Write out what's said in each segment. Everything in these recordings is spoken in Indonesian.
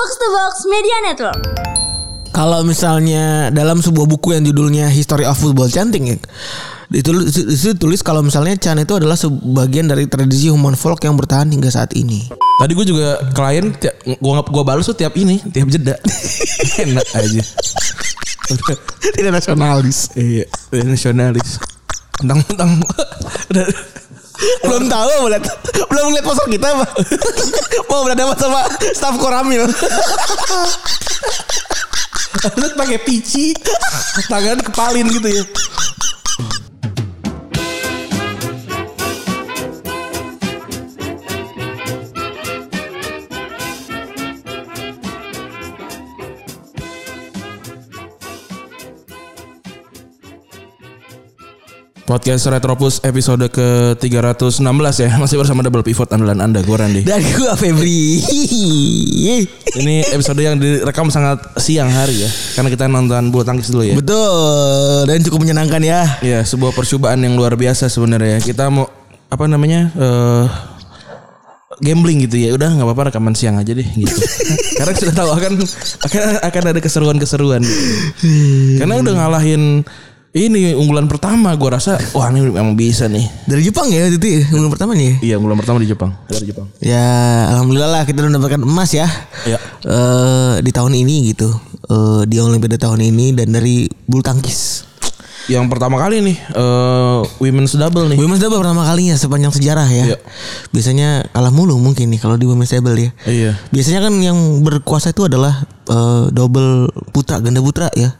Box to Box Media Network. Kalau misalnya dalam sebuah buku yang judulnya History of Football Chanting ya, ditulis, itu tulis kalau misalnya Chan itu adalah sebagian dari tradisi human folk yang bertahan hingga saat ini. Tadi gue juga klien tiap, gua gua balas tuh tiap ini, tiap jeda. Enak aja. Tidak nasionalis. iya, nasionalis. Tentang-tentang Belum tahu mau lihat belum lihat poster kita apa. Mau berhadapan sama staff Koramil. Terus pakai pici, tangan kepalin gitu ya. Podcast Retropus episode ke-316 ya. Masih bersama Double Pivot andalan Anda Gue Randy. Dan gua Febri. Ini episode yang direkam sangat siang hari ya Karena kita nonton bulu tangkis dulu ya. Betul. Dan cukup menyenangkan ya. Ya sebuah percobaan yang luar biasa sebenarnya. Kita mau Apa namanya eh Gambling gitu ya. Udah gak apa-apa rekaman siang aja deh gitu. Karena sudah tahu akan Akan, akan ada keseruan-keseruan. Gitu. Karena udah ngalahin Ini unggulan pertama Gue rasa Wah ini memang bisa nih Dari Jepang ya itu ya, unggulan pertamanya ya. Iya unggulan pertama di Jepang Dari Jepang Ya alhamdulillah lah kita udah mendapatkan emas ya. Ya. Eh, di tahun ini gitu. Eh, di Olimpiade tahun ini dan dari bulu tangkis. Yang pertama kali nih eh Women's double nih Women's double pertama kalinya sepanjang sejarah ya. Iya. Biasanya kalah mulu mungkin nih kalau di women's double ya. Iya Biasanya kan yang berkuasa itu adalah eh, double putra ganda putra ya.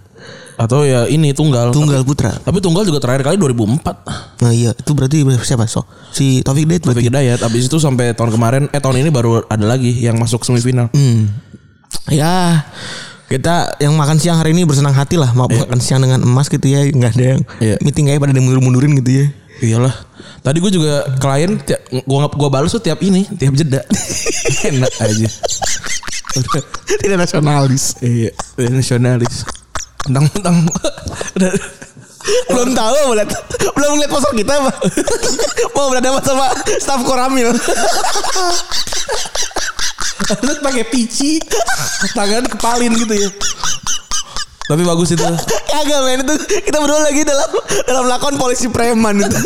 Atau ya ini tunggal. Tunggal putra. Tapi tunggal juga terakhir kali 2004 Nah iya. Itu berarti siapa? So, si Taufik Dayat berarti. Taufik Hidayat Abis itu sampai tahun kemarin Eh tahun ini baru ada lagi Yang masuk semifinal. Hmm. Ya kita yang makan siang hari ini bersenang hati lah. Mau makan siang dengan emas gitu ya. Nggak ada yang Iya. meeting kayak pada mundur-mundurin gitu ya. Iyalah. Tadi gue juga klien tiap, Gue gua balas tuh tiap ini Tiap jeda. Enak aja. Tidak nasionalis. Iya udah nasionalis Tentang-tentang. Belum tahu mau lihat belum lihat poster kita apa mau berhadapan sama staff Koramil. Terus pakai pici. Tangan kepalin gitu ya. Tapi bagus itu. Kagak men. Itu kita berdua lagi dalam dalam lakon polisi preman itu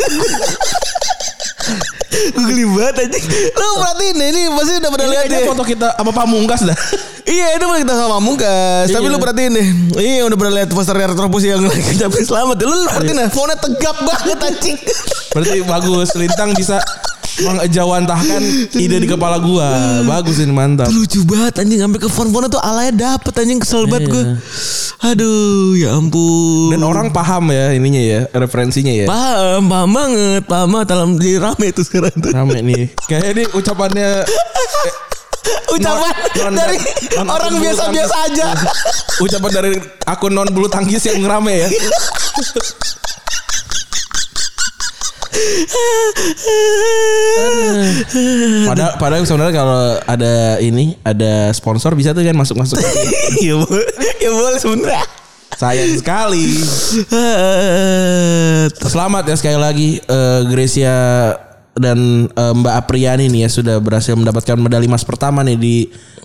gue geli banget aja lu perhatiin deh ini pasti udah pernah lihat ya foto kita Apa pamungkas dah. Iya itu pernah kita sama Mungkas. Tapi Iya. lu perhatiin deh. Iya udah pernah lihat poster Retropus yang lagi capek selamat. Lu lu perhatiin deh Fontnya tegap banget anjing. Berarti bagus Lintang bisa Mengejawantahkan ide di kepala gua. Bagus ini mantap. Itu lucu banget anjing. Sampai ke font-fontnya tuh alanya dapet anjing. Kesel banget gue Aduh ya ampun. Dan orang paham ya ininya ya Referensinya ya. Paham Paham banget. Paham banget. Dalam jadi rame tuh sekarang tuh. Rame nih. Kayak ini ucapannya Ucapan non- dari non- orang biasa-biasa aja. Ucapan dari akun non bulu tangkis yang rame ya Padahal, padahal sebenarnya kalau ada ini Ada sponsor bisa tuh kan masuk-masuk Iya boleh Ya boleh sebenernya Sayang sekali Selamat ya sekali lagi eh, Gracia dan eh, Mbak Apriani nih ya sudah berhasil mendapatkan medali emas pertama nih di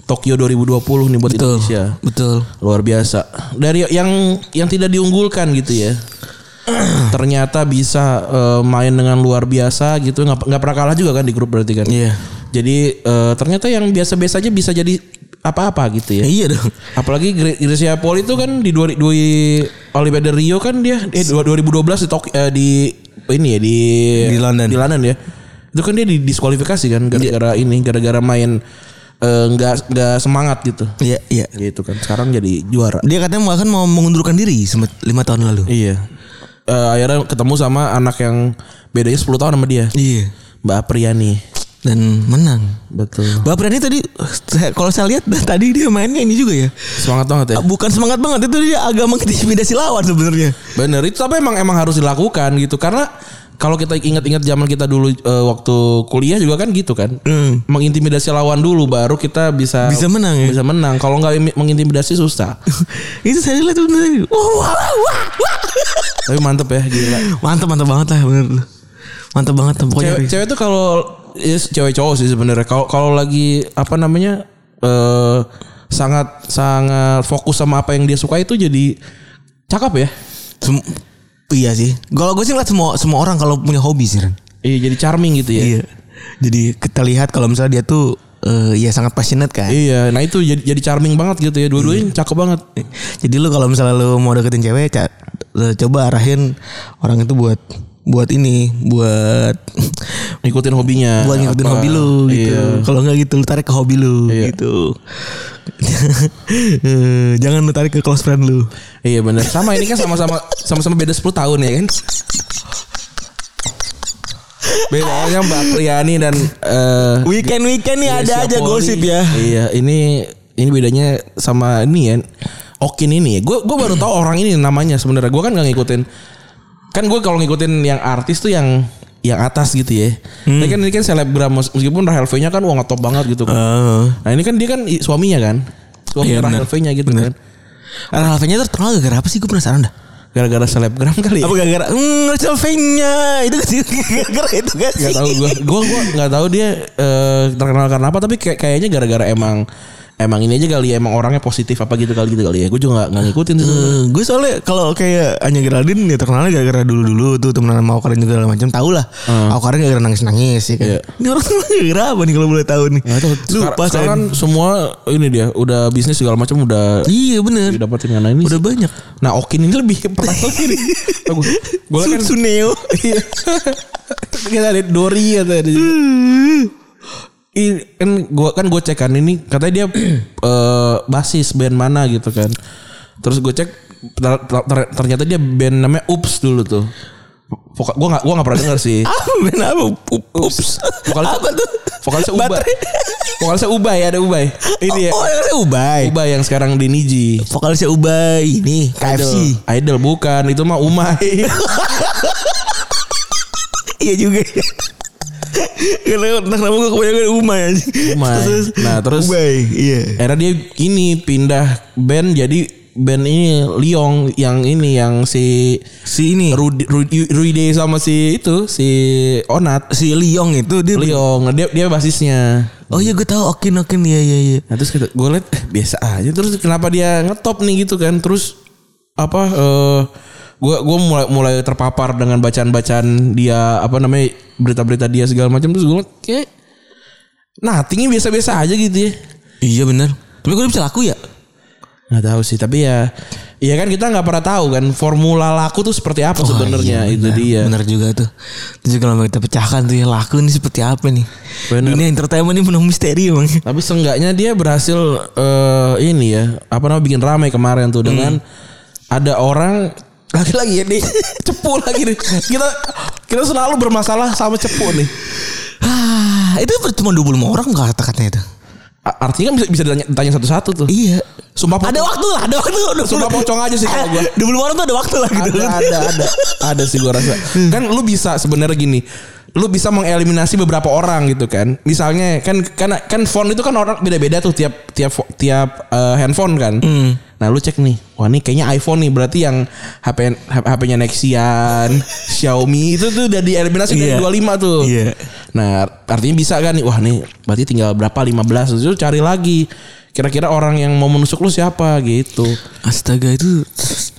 Tokyo 2020 nih buat Indonesia. Betul Luar biasa. Dari yang yang tidak diunggulkan gitu ya. Ternyata bisa eh, main dengan luar biasa gitu nggak nggak pernah kalah juga kan di grup berarti kan. Iya Jadi eh, ternyata yang biasa-biasa aja bisa jadi apa-apa gitu ya. Iya dong Apalagi Grecia Poli itu kan di dua, dua Olimpiade Rio kan dia eh dua- 2012 di Tok- eh, di ini ya di Di London. Di London ya. Itu kan dia didiskualifikasi kan gara-gara ini gara-gara main eh, nggak nggak semangat gitu. Iya iya Gitu kan. Sekarang jadi juara. Dia katanya bahkan mau mengundurkan diri lima tahun lalu. Iya. Eh, akhirnya ketemu sama anak yang bedanya 10 tahun sama dia. Iya. Mbak Apriani. Dan menang. Betul. Bapak Rani tadi kalau saya lihat tadi dia mainnya ini juga ya. Semangat banget ya. Bukan semangat banget itu dia agak mengintimidasi lawan sebenarnya. Bener itu tapi emang emang harus dilakukan gitu karena kalau kita ingat-ingat zaman kita dulu eh, waktu kuliah juga kan gitu kan. Hmm. Mengintimidasi lawan dulu baru kita bisa Bisa menang ya? Bisa menang. Kalau nggak imi- mengintimidasi susah. itu saya lihat tuh. Wah, wah, wah, wah. Tapi mantep ya gila. Mantap mantap banget lah bener. Mantap banget tuh pokoknya. Cewek, cewek tuh kalau ya cewek cowok sih sebenarnya. Kalau kalau lagi apa namanya eh sangat sangat fokus sama apa yang dia suka itu jadi cakep ya. Sem- iya sih. Kalau gue sih ngeliat semua semua orang kalau punya hobi sih. Iya jadi charming gitu ya. Iya. Jadi kita lihat kalau misalnya dia tuh eh, ya sangat passionate kan. Iya, nah itu jadi jadi charming banget gitu ya. Dua-duanya cakep banget. Jadi lu kalau misalnya lu mau deketin cewek, ca- eh, coba arahin orang itu buat buat ini, buat Ngikutin hobinya. buat ngikutin Apa. hobi lu gitu. Iya. Kalau nggak gitu lu tarik ke hobi lu Iya. gitu. Eh, Jangan lu tarik ke close friend lu. Iya benar. Sama ini kan sama-sama sama-sama beda 10 tahun ya kan. Bedanya Mbak Priani dan eh Weekend weekend nih ada Gracia aja gosip ya. Iya, ini ini bedanya sama ini ya. Okin ini. Gue gue baru tahu orang ini namanya sebenarnya. Gue kan nggak ngikutin. Kan gue kalau ngikutin yang artis tuh yang yang atas gitu ya. Hmm. Tapi kan ini kan selebgram mes- meskipun Rahel V-nya kan wah ngetop banget gitu kan. Oh. Nah ini kan dia kan suaminya kan. Suami Iya, Rahel. V-nya gitu Benar. kan. Alfanya tuh terkenal gara-gara apa sih? Gue penasaran dah. Gara-gara selebgram kali ya. Apa gara-gara? Hmm, Alfanya itu sih gara-gara itu kan Gak tahu gue, gue gue nggak tahu dia eh, terkenal karena apa, tapi kayak kayaknya gara-gara emang emang ini aja kali ya, emang orangnya positif apa gitu kali gitu kali ya. Gue juga nggak ngikutin tuh. gue soalnya kalau kayak Anya Geraldine ya terkenalnya gara-gara dulu-dulu tuh temenan sama Awkarin juga macam tahu lah. Awkarin gara-gara nangis-nangis ya kan. Iya. Ini orang tuh gara-gara apa nih kalau boleh tahu nih? Nggak tahu. Lupa Sekarang, sekarang kan semua ini dia udah bisnis segala macam udah Iya bener. karena ini. Udah sih. banyak. Nah Okin ini lebih pernah lagi nih. Gue kan Sun- Suneo. Iya. Kita ada Dori atau ada. Ini kan gua kan gue cek kan ini katanya dia eh, basis band mana gitu kan. Terus gue cek ter- ter- ternyata dia band namanya Ups dulu tuh. Vokal gua nggak gua nggak pernah denger sih. Apa men apa? Ups. Vokalisnya Apa tuh? Vokalisnya Ubay. Vokalisnya Ubay ada Ubay. Ini ya. Oh, yang Ubay. Ubay yang sekarang di Niji. Vokalisnya Ubay ini KFC. Idol. Idol bukan, itu mah Umay. Iya juga. Karena entah kenapa gue kebanyakan Umay aja. Umay. Nah, terus- Ubay, iya. Era dia ini pindah band jadi band ini Liong yang ini yang si Si ini Rudy, Rudy, Rudy sama si itu si Onat si Liong itu dia Liong dia dia basisnya Oh iya gue tahu Okin Okin iya iya iya. nah terus gue liat eh, biasa aja terus kenapa dia ngetop nih gitu kan terus apa eh gue gue mulai mulai terpapar dengan bacaan-bacaan dia apa namanya berita-berita dia segala macam terus gue kayak nah tinggi biasa-biasa aja gitu ya Iya benar. Tapi gue bisa laku ya? nggak tahu sih tapi ya Iya kan kita nggak pernah tahu kan formula laku tuh seperti apa sebenarnya itu dia. Benar juga tuh. Itu juga kalau kita pecahkan tuh ya laku ini seperti apa nih? Bener. Dunia entertainment ini penuh misteri emang. Tapi seenggaknya dia berhasil eh, ini ya apa namanya bikin ramai kemarin tuh dengan ada orang lagi-lagi ya nih cepu lagi nih. Kita kita selalu bermasalah sama cepu nih. Ah, itu cuma 25 orang kata-katanya itu. Artinya kan bisa bisa ditanya, ditanya satu-satu tuh. Iya. Sumpah pocong. Ada waktu lah, ada waktu. Sumpah pocong aja sih kalau gua. 25 orang tuh ada waktu lah gitu. ada ada ada ada sih gua rasa kan lu bisa sebenarnya gini lu bisa mengeliminasi beberapa orang gitu kan misalnya kan kan kan phone itu kan orang beda-beda tuh tiap tiap tiap eh, handphone kan nah lu cek nih wah ini kayaknya iPhone nih berarti yang HP HP-nya Nexian Xiaomi itu tuh udah dieliminasi Iya. dari 25 tuh Iya. nah artinya bisa kan nih wah nih berarti tinggal berapa 15 terus lu cari lagi kira-kira orang yang mau menusuk lu siapa gitu Astaga itu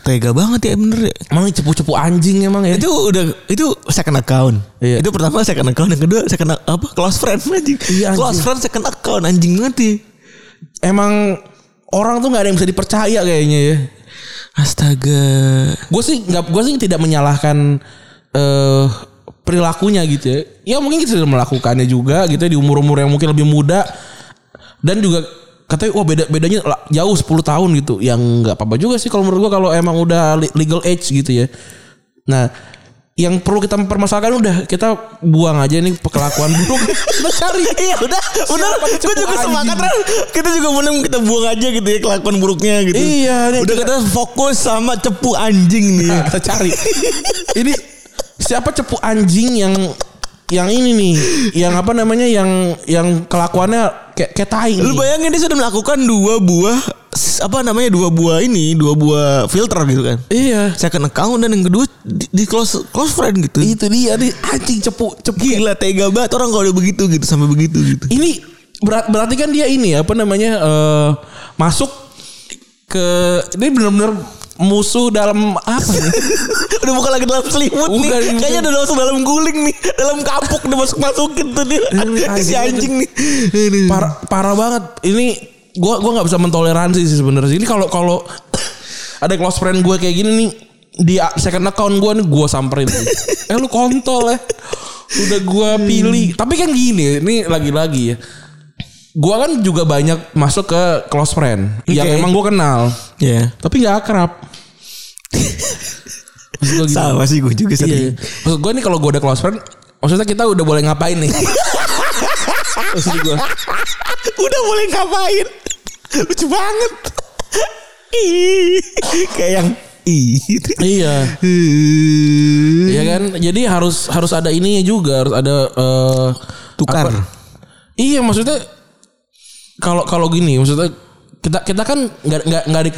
tega banget ya bener ya. emang cepu-cepu anjing emang ya Itu udah itu second account. Iya. Itu pertama second account, yang kedua second apa? Close friend anjing. Iya, anjing. Close friend second account anjing banget ya. emang orang tuh nggak ada yang bisa dipercaya kayaknya ya. Astaga. Gue sih nggak, gue sih tidak menyalahkan eh perilakunya gitu ya. Ya mungkin kita sudah melakukannya juga gitu ya, di umur-umur yang mungkin lebih muda dan juga katanya wah beda bedanya jauh 10 tahun gitu. Yang nggak apa-apa juga sih kalau menurut gue kalau emang udah legal age gitu ya. Nah, yang perlu kita permasalahkan udah kita buang aja nih kelakuan buruk. kita cari. Iya udah Siapa Gue juga sepakat Ran. Kita juga menang kita buang aja gitu ya Kelakuan buruknya gitu Iya, nih, Udah kita fokus sama cepu anjing nih Nah, kita cari. Ini siapa cepu anjing yang yang ini nih, yang apa namanya yang yang kelakuannya kayak kayak tai. Lu nih. bayangin dia sudah melakukan dua buah Apa namanya Dua buah ini Dua buah filter gitu kan Iya. Second account dan yang kedua di, di close close friend gitu Itu dia nih anjing cepu cepu. Gila tega banget orang kalau udah begitu gitu sampai begitu gitu. Ini berat berarti kan dia ini apa namanya eh, masuk ke ini benar-benar musuh dalam apa nih? udah bukan lagi dalam selimut Bukan, nih. bukan. Kayaknya udah masuk dalam guling nih. Dalam kapuk udah masuk masukin tuh dia. si anjing nih. Aduh. parah parah banget. Ini gua gua nggak bisa mentoleransi sih sebenarnya. Ini kalau kalau ada close friend gue kayak gini nih di second account gue nih gue samperin. eh lu kontol ya. Udah gua pilih. Tapi kan gini, ini lagi-lagi ya. Gua kan juga banyak masuk ke close friend yang Oke. emang gue kenal. Ya. Tapi nggak akrab. Maksud gua gitu. Sama sih gue juga Iya. sering. Maksud gue nih kalau gue udah close friend, maksudnya kita udah boleh ngapain nih? Maksud gue. Udah boleh ngapain? Lucu banget. Kayak yang. Iya. Iya kan? Jadi harus harus ada ininya juga, harus ada eh, Tukar. apa- Iya, maksudnya kalau kalau gini, maksudnya kita kita kan nggak nggak nggak di-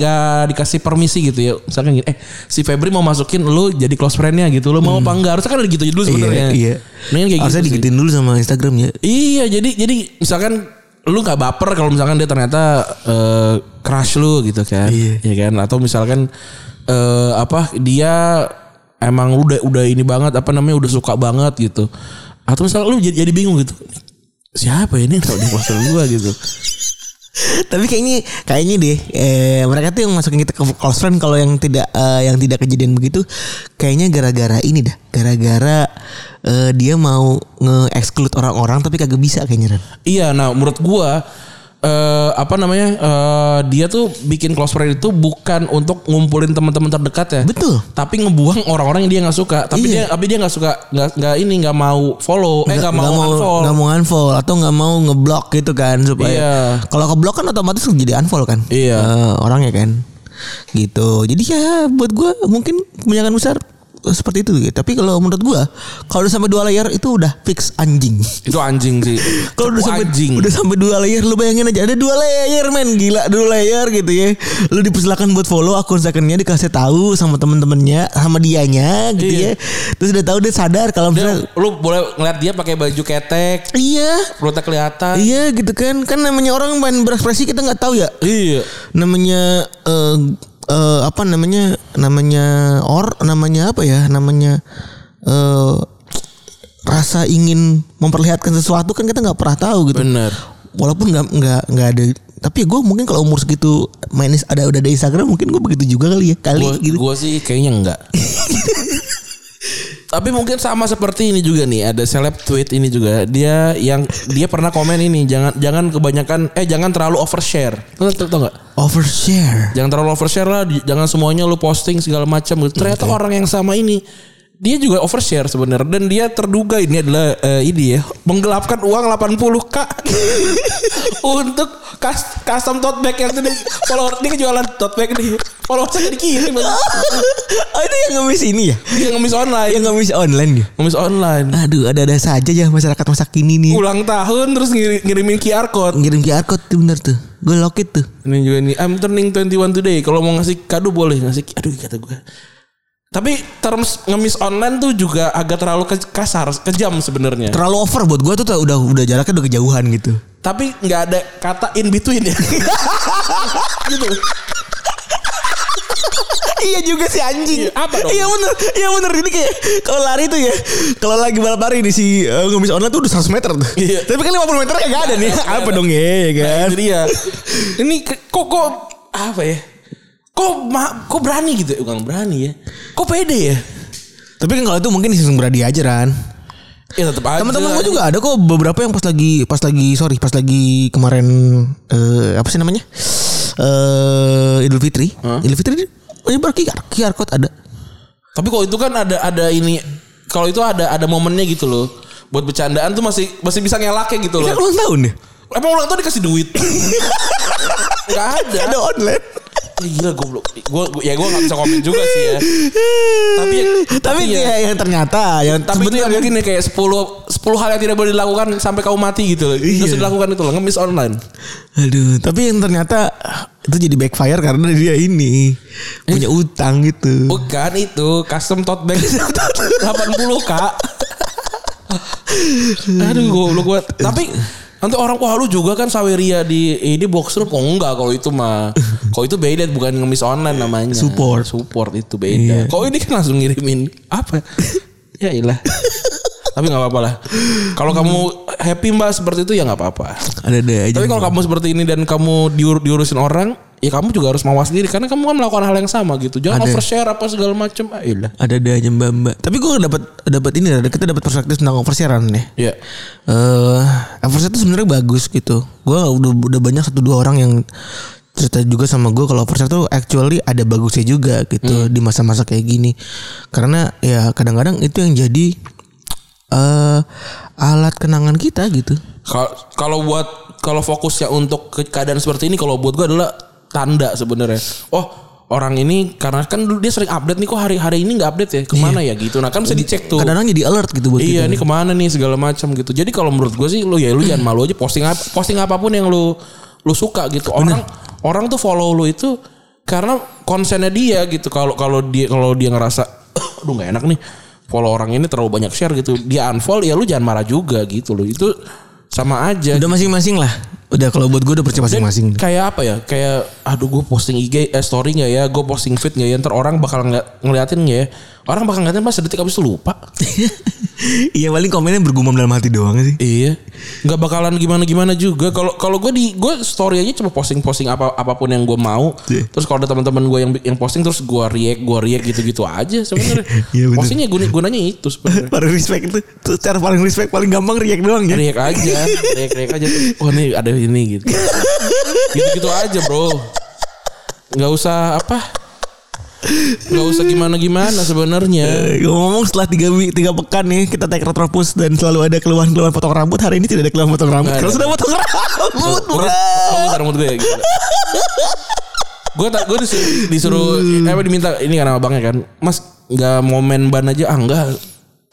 dikasih permisi gitu ya. Misalkan gini, eh si Febri mau masukin lu jadi close friendnya gitu, lu mau apa enggak? Harusnya kan ada gitu dulu sebenarnya. Iya, iya. Mendingan kayak Harusnya gitu digituin dulu sama Instagram ya. Iya, jadi jadi misalkan lu nggak baper kalau misalkan dia ternyata eh, crush lu gitu kan, Iya. ya kan? Atau misalkan eh, apa dia emang udah udah ini banget apa namanya udah suka banget gitu. Atau misalkan lu jadi, jadi bingung gitu. Siapa ini kalau di poster gua gitu. Tapi kayaknya kayaknya deh eh, mereka tuh yang masukin kita ke close friend kalau yang tidak eh, yang tidak kejadian begitu kayaknya gara-gara ini dah. Gara-gara eh, dia mau nge-exclude orang-orang tapi kagak bisa kayaknya. Iya, nah menurut gua eh apa namanya? eh dia tuh bikin close friend itu bukan untuk ngumpulin teman-teman terdekat ya. Betul. Tapi ngebuang orang-orang yang dia nggak suka. Tapi Iya. dia tapi dia nggak suka nggak nggak ini nggak mau follow, eh nggak mau, unfollow. nggak mau unfollow atau nggak mau ngeblok gitu kan supaya Iya. kalau keblok kan otomatis jadi unfollow kan Iya. Eh, orangnya kan gitu jadi ya buat gua mungkin kebanyakan besar seperti itu gitu. tapi kalau menurut gua kalau udah sampai dua layer itu udah fix anjing Itu anjing sih. kalau udah sampai anjing. udah sampai dua layer lu bayangin aja ada dua layer men gila dua layer gitu ya lu dipersilakan buat follow akun secondnya dikasih tahu sama temen-temennya sama dianya gitu Iya. ya terus udah tahu dia sadar kalau Dia, misalnya lu boleh ngeliat dia pakai baju ketek, iya perutnya kelihatan. Iya gitu kan Kan namanya orang main berekspresi kita nggak tahu ya Iya. Namanya eh eh, Apa namanya Namanya Or Namanya apa ya Namanya eh Rasa ingin Memperlihatkan sesuatu kan kita nggak pernah tahu gitu Bener. Walaupun nggak nggak nggak ada tapi gue mungkin kalau umur segitu main ada udah ada Instagram mungkin gue begitu juga kali ya kali Gua, gitu gua sih kayaknya enggak. Tapi mungkin sama seperti ini juga nih, ada seleb tweet ini juga. Dia yang dia pernah komen ini, jangan jangan kebanyakan eh jangan terlalu overshare. Tuh tau, tau gak? overshare Jangan terlalu overshare lah, jangan semuanya lu posting segala macam. gitu. Ternyata orang yang sama ini dia juga overshare sebenarnya dan dia terduga ini adalah eh, ini ya menggelapkan uang 80k untuk kas- custom tote bag yang tadi follower dia jualan tote bag nih followersnya dikirim aja. oh itu yang ngemis ini ya? Dia ngemis online. Yang ngemis online ya? Ngemis online. Aduh ada-ada saja ya masyarakat masa kini nih. Ulang tahun terus ngiri- ngirimin QR code. Ngirim QR code tuh bener tuh. Gue lock it tuh. Ini juga nih I'm turning 21 today. Kalau mau ngasih kado boleh ngasih aduh kata gue tapi terms ngemis online tuh juga agak terlalu ke- kasar kejam sebenarnya. Terlalu over buat gue tuh udah udah jaraknya udah kejauhan gitu. Tapi nggak ada kata in between ya. Gitu. Iya juga sih anjing. Iya, apa dong? iya bener iya bener. Ini kayak kalau lari tuh ya kalau lagi balap lari nih si uh, ngemis online tuh udah 100 meter tuh. Iya. tapi kan 50 meter gak ada nih. Apa dong ya ya kan? Nah, itu dia. Ini kok kok apa ya kok ma, kok berani gitu ya? Bukan berani ya. Kok pede ya? Tapi kan kalau itu mungkin iseng beradi aja kan ya tetap aja. Teman-teman gue juga ada kok beberapa yang pas lagi pas lagi sorry pas lagi kemarin eh, apa sih namanya? Eh Idul Fitri. Idul Fitri menyebar QR, QR code ada. Tapi kalau itu kan ada ada ini kalau itu ada ada momennya gitu loh. Buat bercandaan tuh masih masih bisa ngelaknya gitu Ini kan loh. ulang tahun ya? Emang ulang tahun dikasih duit? Gak ada. ada online Eh, gila goblok. Gua, gua ya gua gak bisa komen juga sih ya. Tapi tapi ya, ya, yang ternyata yang tapi itu yang mungkin ya kayak 10 10 hal yang tidak boleh dilakukan sampai kamu mati gitu loh. Iya. dilakukan itu loh, ngemis online. Aduh, tapi yang ternyata itu jadi backfire karena dia ini punya utang gitu. Bukan itu custom tote bag 80 kak. Aduh goblok gua. Tapi Nanti orang wah lu juga kan Saweria di ini box room. Oh enggak kalau itu mah. Kalau itu beda bukan ngemis online namanya. Support. Support itu beda. Kalau ini kan langsung ngirimin apa? ya ilah. Tapi nggak apa-apa lah. Kalau kamu happy mbak seperti itu ya nggak apa-apa. Ada-ada aja. Tapi kalau kamu seperti ini dan kamu diur diurusin orang, ya kamu juga harus mawas diri karena kamu kan melakukan hal yang sama gitu. Jangan Ada. overshare apa segala macam. Ah, ilah. ada-ada aja mbak-mbak. Tapi gue dapat dapat ini ada kita dapat perspektif tentang oversharean nih. Ya. eh overshare itu sebenarnya bagus gitu. Gue udah udah banyak satu dua orang yang cerita juga sama gue kalau overshare tuh actually ada bagusnya juga gitu di masa-masa kayak gini. Karena ya kadang-kadang itu yang jadi eh alat kenangan kita gitu. Kalau- buat kalau fokusnya untuk ke- keadaan seperti ini kalau buat gue adalah tanda sebenarnya. Oh orang ini karena kan dulu dia sering update nih kok hari-hari ini nggak update ya ke mana ya gitu. Nah kan bisa dicek tuh. Kadang-kadang jadi alert gitu buat Iya kita. ini ke mana nih segala macam gitu. Jadi kalau menurut gue sih lu ya lu jangan malu aja posting apa posting apa pun yang lu lu suka gitu. Orang orang tuh follow lu itu karena konsennya dia gitu. Kalau kalau dia kalau dia ngerasa aduh nggak enak nih follow orang ini terlalu banyak share gitu. Dia unfollow ya lu jangan marah juga gitu loh. Itu sama aja. Udah masing-masing lah. Udah kalau buat gue udah percaya masing-masing. kayak apa ya? Kayak aduh gue posting IG eh, story nggak ya? Gue posting feed nggak ya? Ntar orang bakal ngeliatin nggak ya? Orang bakal ngeliatin pas sedetik habis itu lupa. iya paling komennya bergumam dalam hati doang sih. Iya, nggak bakalan gimana gimana juga. Kalau kalau gue di gue story aja cuma posting posting apa apa pun yang gue mau. Iya. Terus kalau ada teman-teman gue yang yang posting terus gue react gue react gitu gitu aja sebenarnya. Iya, bener. Postingnya guna, gunanya itu sebenarnya. paling respect itu tuh cara paling respect paling gampang react doang ya. react aja, react react aja. Oh nih ada ini gitu. Gitu gitu aja bro. Nggak usah apa? Nggak usah gimana gimana sebenarnya. Eh, ngomong setelah tiga, tiga pekan nih kita take retropus dan selalu ada keluhan-keluhan potong rambut. Hari ini tidak ada keluhan potong rambut. Nggak kalau sudah potong rambut bro. bentar, rambut gue ya gitu. gue tak gue disuruh, disuruh Hmm. apa diminta? Ini sama abangnya kan. Mas nggak mau main ban aja? Ah enggak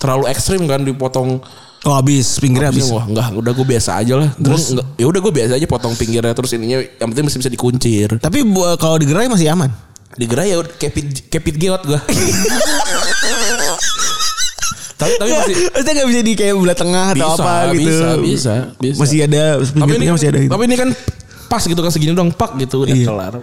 terlalu ekstrim kan dipotong. Oh habis pinggirnya habis. Wah enggak udah gue biasa aja lah. Terus? ya udah gue biasa aja potong pinggirnya terus ininya yang penting masih bisa dikuncir. Tapi kalau digerai masih aman digerai ya udah kepit kepit geot gue tapi tapi masih Maksudnya gak bisa di kayak belah tengah atau bisa apa gitu? bisa bisa bisa. Masih ada tapi ini, masih ada gitu. tapi ini kan pas gitu kan segini dong pak gitu udah Iya. kelar.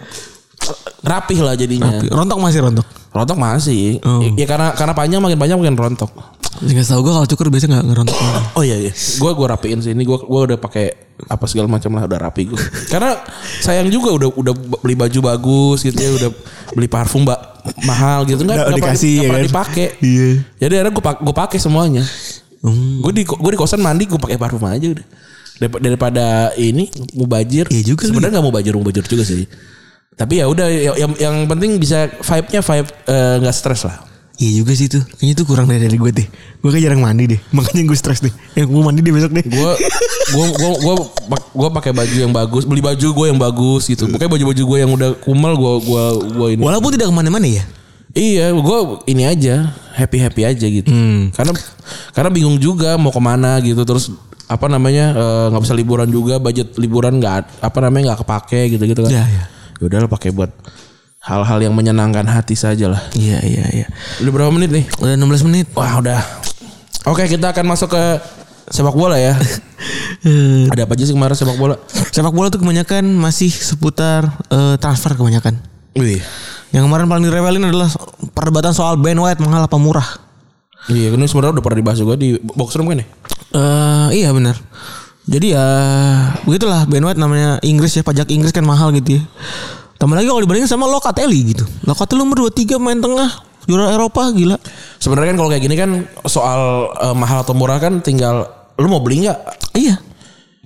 Rapih lah jadinya. Rontok masih rontok? Rontok masih. Oh. ya, ya karena karena panjang makin panjang makin rontok Nggak tahu gue kalau cukur biasa nggak ngerontok oh iya iya. Gue gue rapiin sih. Ini gue gue udah pakai apa segala macam lah udah rapi gue karena sayang juga udah udah beli baju bagus gitu ya udah beli parfum mbak mahal gitu. Nggak nggak pernah- dikasih, nggak ya pernah kan? dipakai Iya. jadi akhirnya gue gue pakai semuanya. Hmm. gue di gue di kosan mandi gue pakai parfum aja udah. Darip- daripada ini mubajir Iya juga sebenarnya nggak mau bajir mau bajir juga sih. Tapi ya udah yang, yang yang penting bisa vibe nya vibe eh, nggak stres lah Iya juga sih tuh. Kayaknya itu kurang dari, dari gue deh. Gue kayak jarang mandi deh. Makanya gue stres deh. Yang gue mandi deh besok deh. Gue gue gue gue gue pakai baju yang bagus beli baju gue yang bagus gitu. Pokoknya baju baju gue yang udah kumel gue gue gue ini. Walaupun tidak ke mana-mana ya? Iya gue ini aja happy happy aja gitu. Hmm. karena karena bingung juga mau ke mana gitu. Terus apa namanya eh, nggak bisa liburan juga. Budget liburan nggak apa namanya nggak kepake gitu gitu kan. Ya, ya. Yaudah lah pakai buat hal-hal yang menyenangkan hati saja lah Iya iya iya. Udah berapa menit nih? Udah 16 menit. Wah udah. Oke kita akan masuk ke sepak bola ya. Ada apa aja sih kemarin sepak bola? Sepak bola tuh kebanyakan masih seputar eh, transfer kebanyakan. Wih. Yang kemarin paling direwelin adalah perdebatan soal Ben White mahal apa murah Iya, ini sebenarnya udah pernah dibahas juga di box room kan ya? eh Iya benar. Jadi ya Begitulah. Ben White namanya Inggris ya Pajak Inggris kan mahal gitu ya Tambah lagi kalau dibandingin sama Locatelli gitu Locatelli nomor 23 main tengah Juara Eropa gila Sebenarnya kan kalau kayak gini kan soal eh, mahal atau murah kan tinggal lu mau beli nggak? Iya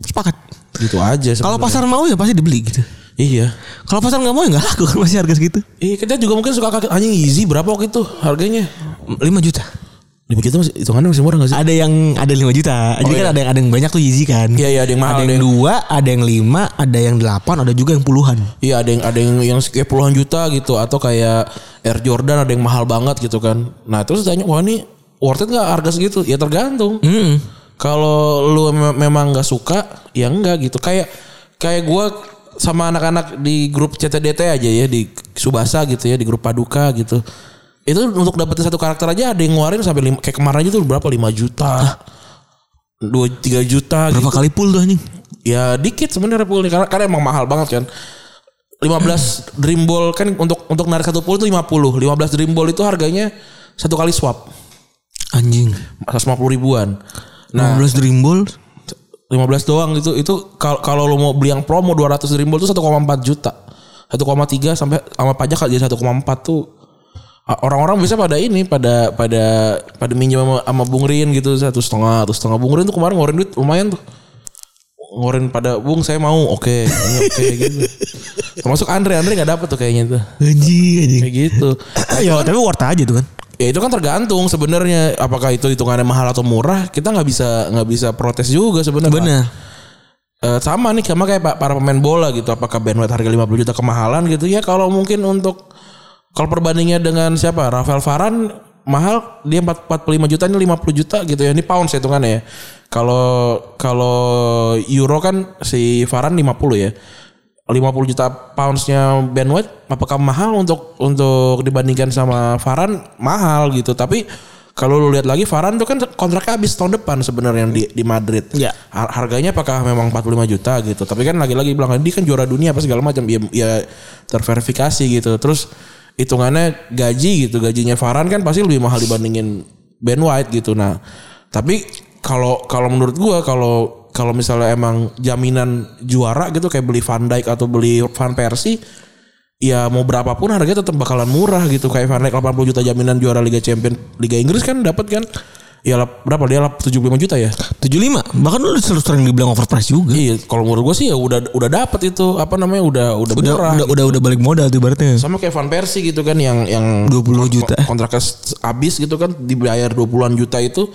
Sepakat Gitu aja. Kalau pasar mau ya pasti dibeli gitu iya. Kalau pasar nggak mau ya nggak laku kan masih harga segitu Iya kita juga mungkin suka kaget anjing easy berapa waktu itu harganya? 5 juta 5 juta masih hitungannya masih murah gak sih? Ada yang ada 5 juta Jadi kan iya. ada yang ada yang banyak tuh Yeezy kan Iya iya ada yang mahal Ada yang yang dua, ada yang lima, ada yang delapan, ada juga yang puluhan. Iya ada yang ada yang yang kayak puluhan juta gitu atau kayak Air Jordan ada yang mahal banget gitu kan. Nah terus tanya wah ini worth it nggak harga segitu? Ya tergantung. Hmm. Kalau lu me- memang nggak suka, ya enggak gitu. Kayak kayak gue sama anak-anak di grup CTDT aja ya di Subasa gitu ya di grup Paduka gitu. Itu untuk dapetin satu karakter aja ada yang ngeluarin sampai lima, kayak kemarin aja tuh berapa 5 juta. 2 3 juta Berapa gitu. kali pool tuh anjing? Ya dikit sebenarnya pool nih karena karena emang mahal banget kan. 15 dream ball kan untuk untuk narik satu pool itu 50. 15 dream ball itu harganya satu kali swap. Anjing. 150 ribuan. Nah, 16 dream ball 15 doang itu itu kalau kalau lo mau beli yang promo 200 dream ball itu 1,4 juta. 1,3 sampai sama pajak jadi 1,4 tuh orang-orang bisa pada ini pada pada pada minjem sama, sama Bung Rin gitu satu setengah satu setengah. Bung Rin tuh kemarin ngeluarin duit lumayan tuh. Ngeluarin pada Bung saya mau. Oke ini oke gitu. Termasuk Andre Andre nggak dapet tuh kayaknya tuh. Anjing anjing. kayak gitu. Ya tapi worth aja tuh kan. ya itu kan tergantung sebenarnya. Apakah itu hitungannya mahal atau murah kita nggak bisa nggak bisa protes juga sebenarnya. Benar. Eh, sama nih sama kayak pa- para pemain bola gitu. Apakah White harga 50 juta kemahalan gitu? Ya kalau mungkin untuk kalau perbandingnya dengan siapa Rafael Varane mahal dia 4, 45 juta ini 50 juta gitu ya ini pounds hitungannya ya kalau kalau euro kan si Varane 50 ya 50 juta poundsnya Ben White apakah mahal untuk untuk dibandingkan sama Varane mahal gitu tapi kalau lu lihat lagi Varane tuh kan kontraknya habis tahun depan sebenarnya di di Madrid. Ya. Har- Harganya apakah memang 45 juta gitu. Tapi kan lagi-lagi bilang dia kan juara dunia apa segala macam ya, ya terverifikasi gitu. Terus hitungannya gaji gitu. Gajinya Varane kan pasti lebih mahal dibandingin Ben White gitu. Nah, tapi kalau kalau menurut gua kalau kalau misalnya emang jaminan juara gitu kayak beli Van Dijk atau beli Van Persie ya mau berapapun harganya tetap bakalan murah gitu kayak Van Dijk 80 juta jaminan juara Liga Champion Liga Inggris kan dapat kan ya lap- berapa dia lap 75 juta ya 75. Bahkan lu selalu sering dibilang overprice juga. iya kalau menurut gue sih ya udah udah dapat itu apa namanya udah udah, Udah murah udah, udah udah balik modal tuh ibaratnya. sama kayak Van Persie gitu kan yang yang 20 juta. kontraknya habis gitu kan dibayar 20-an juta itu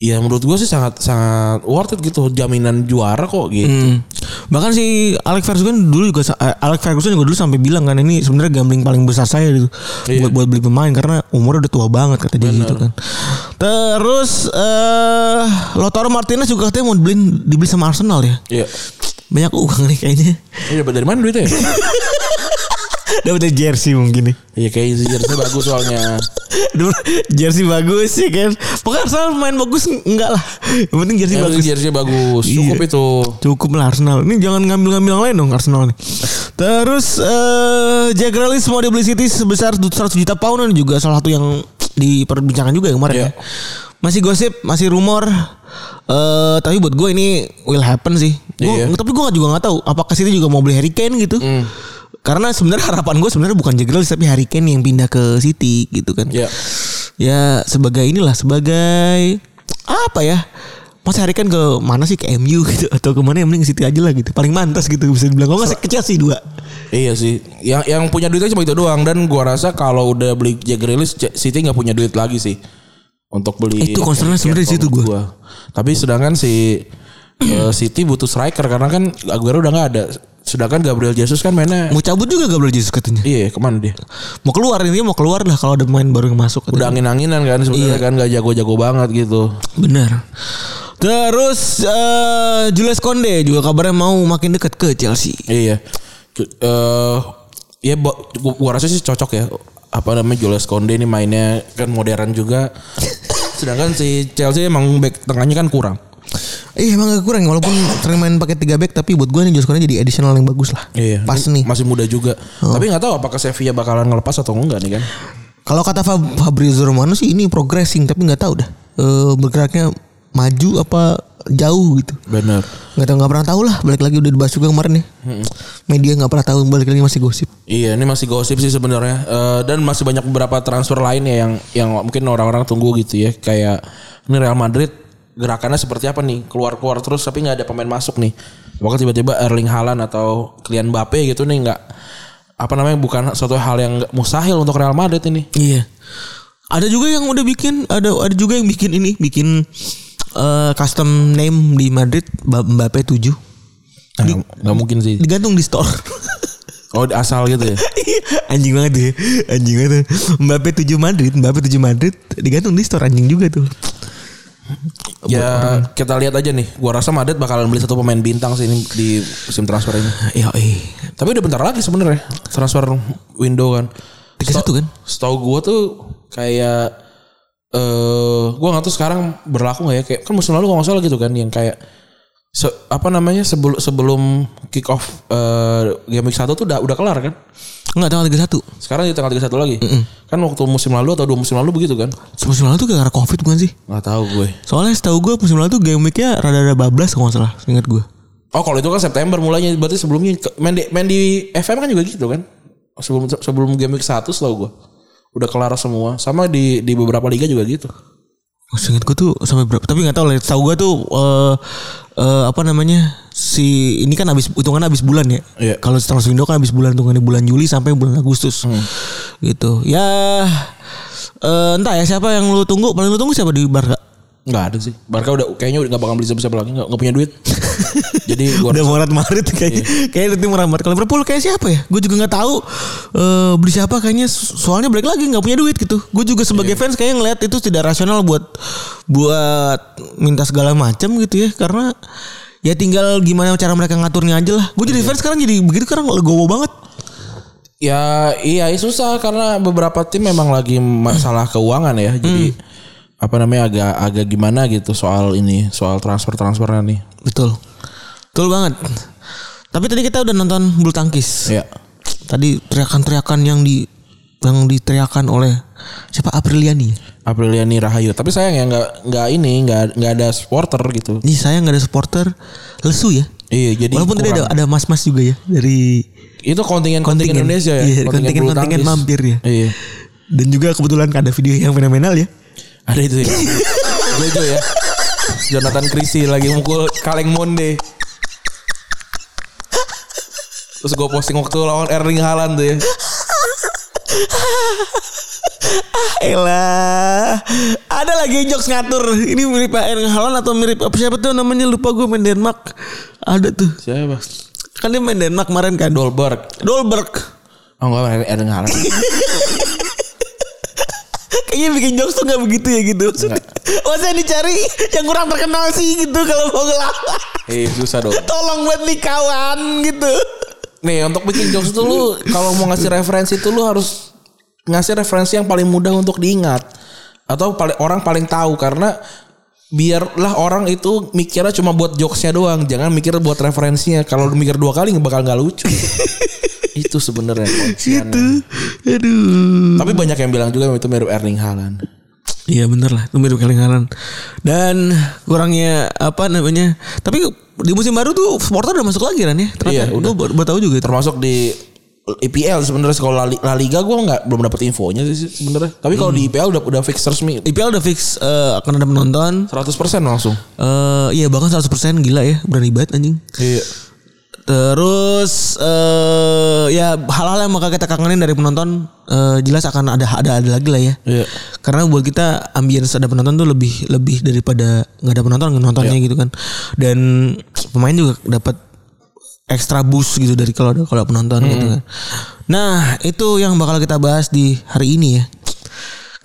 ya menurut gue sih sangat sangat worth it gitu jaminan juara kok gitu Hmm. Bahkan si Alex Ferguson dulu juga eh, Alex Ferguson juga dulu sampai bilang kan ini sebenarnya gambling paling besar saya gitu Iya. buat buat beli pemain karena umurnya udah tua banget kata dia gitu kan. Terus eh Lautaro Martinez juga katanya mau dibeli dibeli sama Arsenal ya. iya Banyak uang nih kayaknya. iya dari mana duitnya ya? Dapat jersey mungkin nih. iya kayak jersey bagus soalnya jersey bagus sih kan. Pokoknya Arsenal main bagus enggak lah. Yang penting jersey Yang bagus. jersey bagus cukup Iya. itu Cukup lah Arsenal. Ini jangan ngambil-ngambil yang lain dong Arsenal nih. Terus eh Jack Grealish mau dibeli City sebesar 100 juta pound juga salah satu yang diperbincangkan juga ya kemarin Iya. ya. Masih gosip, masih rumor. Eh tapi buat gue ini will happen sih. Gua, Iya. Tapi gue juga nggak tahu apakah City juga mau beli Harry Kane gitu. Hmm. Karena sebenarnya harapan gue sebenarnya bukan Jack Grealish tapi Harry Kane yang pindah ke City gitu kan. ya Ya sebagai inilah sebagai apa ya? Masa Harry Kane ke mana sih ke MU gitu atau ke mana yang mending City aja lah gitu. Paling mantas gitu bisa dibilang. Kalau nggak ke Chelsea dua. Iya sih, yang yang punya duitnya cuma itu doang dan gua rasa kalau udah beli C- City nggak punya duit lagi sih untuk beli. Itu concernnya sebenarnya di situ menurut gua. Tapi sedangkan si eh, City butuh striker karena kan Aguero udah nggak ada. Sedangkan Gabriel Jesus kan mainnya Mau cabut juga Gabriel Jesus katanya. iya ke mana dia? Mau keluar intinya mau keluar lah kalau ada pemain baru yang masuk. Udah katanya. angin-anginan kan sebenarnya Iya. kan nggak jago-jago banget gitu. Benar. Terus eh Julius Konde juga kabarnya mau makin dekat ke Chelsea. Iya. Eh ya gua, gua rasa sih cocok ya. Apa namanya Julius Konde ini mainnya kan modern juga. Sedangkan si Chelsea emang back tengahnya kan kurang. Iya emang gak kurang walaupun sering main pakai 3 back tapi buat gue nih Konde jadi additional yang bagus lah. Iya. Pas nih. Masih muda juga. Tapi nggak tahu apakah Sevilla bakalan ngelepas atau enggak nih kan. Kalau kata Fab- Fabrizio Romano sih ini progressing tapi nggak tahu dah Eh, bergeraknya maju apa jauh gitu. Benar. Nggak tahu nggak pernah tahu lah. Balik lagi udah dibahas juga kemarin ya. Media nggak pernah tahu balik lagi masih gosip. Iya, ini masih gosip sih sebenarnya. Eh, dan masih banyak beberapa transfer lain ya yang yang mungkin orang-orang tunggu gitu ya. Kayak ini Real Madrid gerakannya seperti apa nih? Keluar-keluar terus tapi nggak ada pemain masuk nih. Apakah tiba-tiba Erling Haaland atau Kylian Mbappe gitu nih nggak apa namanya bukan suatu hal yang mustahil untuk Real Madrid ini. Iya. Ada juga yang udah bikin ada ada juga yang bikin ini bikin eh, custom name di Madrid Ba- Mbappe 7 Nah, nggak mungkin sih. digantung di store. Oh asal gitu ya. anjing banget ya. Anjing banget. Mbappe 7 Madrid, Mbappe 7 Madrid digantung di store anjing juga tuh. Ya kita lihat aja nih. Gua rasa Madrid bakalan beli satu pemain bintang sih ini di musim transfer ini. Ya, eh. Tapi udah bentar lagi sebenarnya transfer window kan. 31 kan? Setahu gue tuh kayak eh gue nggak tahu sekarang berlaku nggak ya kayak kan musim lalu kalau nggak salah gitu kan yang kayak Se- apa namanya sebelum sebelum kick off eh, game week 1 tuh udah udah kelar kan? Enggak tanggal 31. Sekarang di tanggal 31 lagi. Kan waktu musim lalu atau dua musim lalu begitu kan? Musim lalu tuh gara-gara Covid bukan sih? Nggak tahu gue. Soalnya setahu gue musim lalu tuh game week-nya rada-rada bablas kalau nggak salah, ingat gue. Oh kalau itu kan September mulainya berarti sebelumnya main di, main di FM kan juga gitu kan? Sebelum sebelum game week 1 setahu gue. Udah kelar semua. Sama di di beberapa liga juga gitu. Ingat gue tuh sampai berapa? Tapi nggak tahu lah. Tahu gue tuh eh eh, apa namanya si ini kan habis hitungan habis bulan ya. Iya. Kalau transfer window kan habis bulan hitungannya bulan Juli sampai bulan Agustus. Gitu. Ya eh, entah ya siapa yang lu tunggu paling lu tunggu siapa di Barca? Nggak ada sih. Barca udah kayaknya udah nggak bakal beli siapa-siapa lagi. Nggak, nggak punya duit. Jadi gua Udah Maret Maret kayaknya kayaknya nanti merambat. Kalau Liverpool kayak siapa ya? Gue juga nggak tahu eh, beli siapa kayaknya soalnya balik lagi nggak punya duit gitu. Gue juga sebagai fans kayaknya ngeliat itu tidak rasional buat buat minta segala macam gitu ya karena ya tinggal gimana cara mereka ngaturnya aja lah. Gue jadi fans sekarang jadi begitu sekarang legowo banget. Ya iya susah karena beberapa tim memang lagi masalah keuangan ya. Jadi apa namanya agak agak gimana gitu soal ini soal transfer transfernya nih. Betul. Betul banget. Tapi tadi kita udah nonton bulu tangkis. Ya. Tadi teriakan-teriakan yang di yang diteriakan oleh siapa Apriliani. Apriliani Rahayu. Tapi sayang ya nggak nggak ini nggak nggak ada supporter gitu. Ini saya nggak ada supporter lesu ya. Iya jadi Walaupun tadi ada kurang. ada mas-mas juga ya dari itu kontingen kontingen Indonesia ya. Iya, kontingen kontingen tangkis. mampir ya. Iya. Dan juga kebetulan ada video yang fenomenal ya. Ada itu ya. Jojo ya. Jonathan Christie lagi mukul kaleng monde. Terus gue posting waktu lawan Erling Haaland tuh ya. Elah. Ada lagi jokes ngatur. Ini mirip Pak Erling Haaland atau mirip apa siapa tuh namanya lupa gue main Denmark. Ada tuh. Siapa? Kan dia main Denmark kemarin kan. Dolberg. Dolberg. Oh enggak Erling Haaland. Kayaknya bikin jokes tuh gak begitu ya gitu. Masa dicari yang kurang terkenal sih gitu kalau mau ngelawak. Eh susah dong. Tolong buat nih kawan gitu. Nih untuk bikin jokes itu lu kalau mau ngasih referensi itu lu harus ngasih referensi yang paling mudah untuk diingat atau paling orang paling tahu karena biarlah orang itu mikirnya cuma buat jokesnya doang jangan mikir buat referensinya kalau mikir dua kali bakal nggak lucu itu sebenarnya. Gitu. Aduh. tapi banyak yang bilang juga itu mirip Erling Haaland Iya bener lah, itu mirip Erling Haaland. Dan kurangnya apa namanya? Tapi di musim baru tuh supporter udah masuk lagi kan ya? Ternyata Iya, udah. Baru, tahu juga itu. termasuk di IPL sebenarnya kalau La Li- La Liga gue nggak belum dapet infonya sih sebenarnya tapi kalau di IPL udah udah fix resmi IPL udah fix eh, akan ada penonton. 100% langsung Eh iya bahkan 100% gila ya, berani banget anjing. iya Terus eh ya hal-hal yang bakal kita kangenin dari penonton eh, jelas akan ada ada ada lagi lah ya. iya Karena buat kita ambience ada penonton tuh lebih lebih daripada nggak ada penonton nontonnya Iya. gitu kan. Dan pemain juga dapat extra boost gitu dari kalau ada kalau ada penonton gitu kan. Nah, itu yang bakal kita bahas di hari ini ya.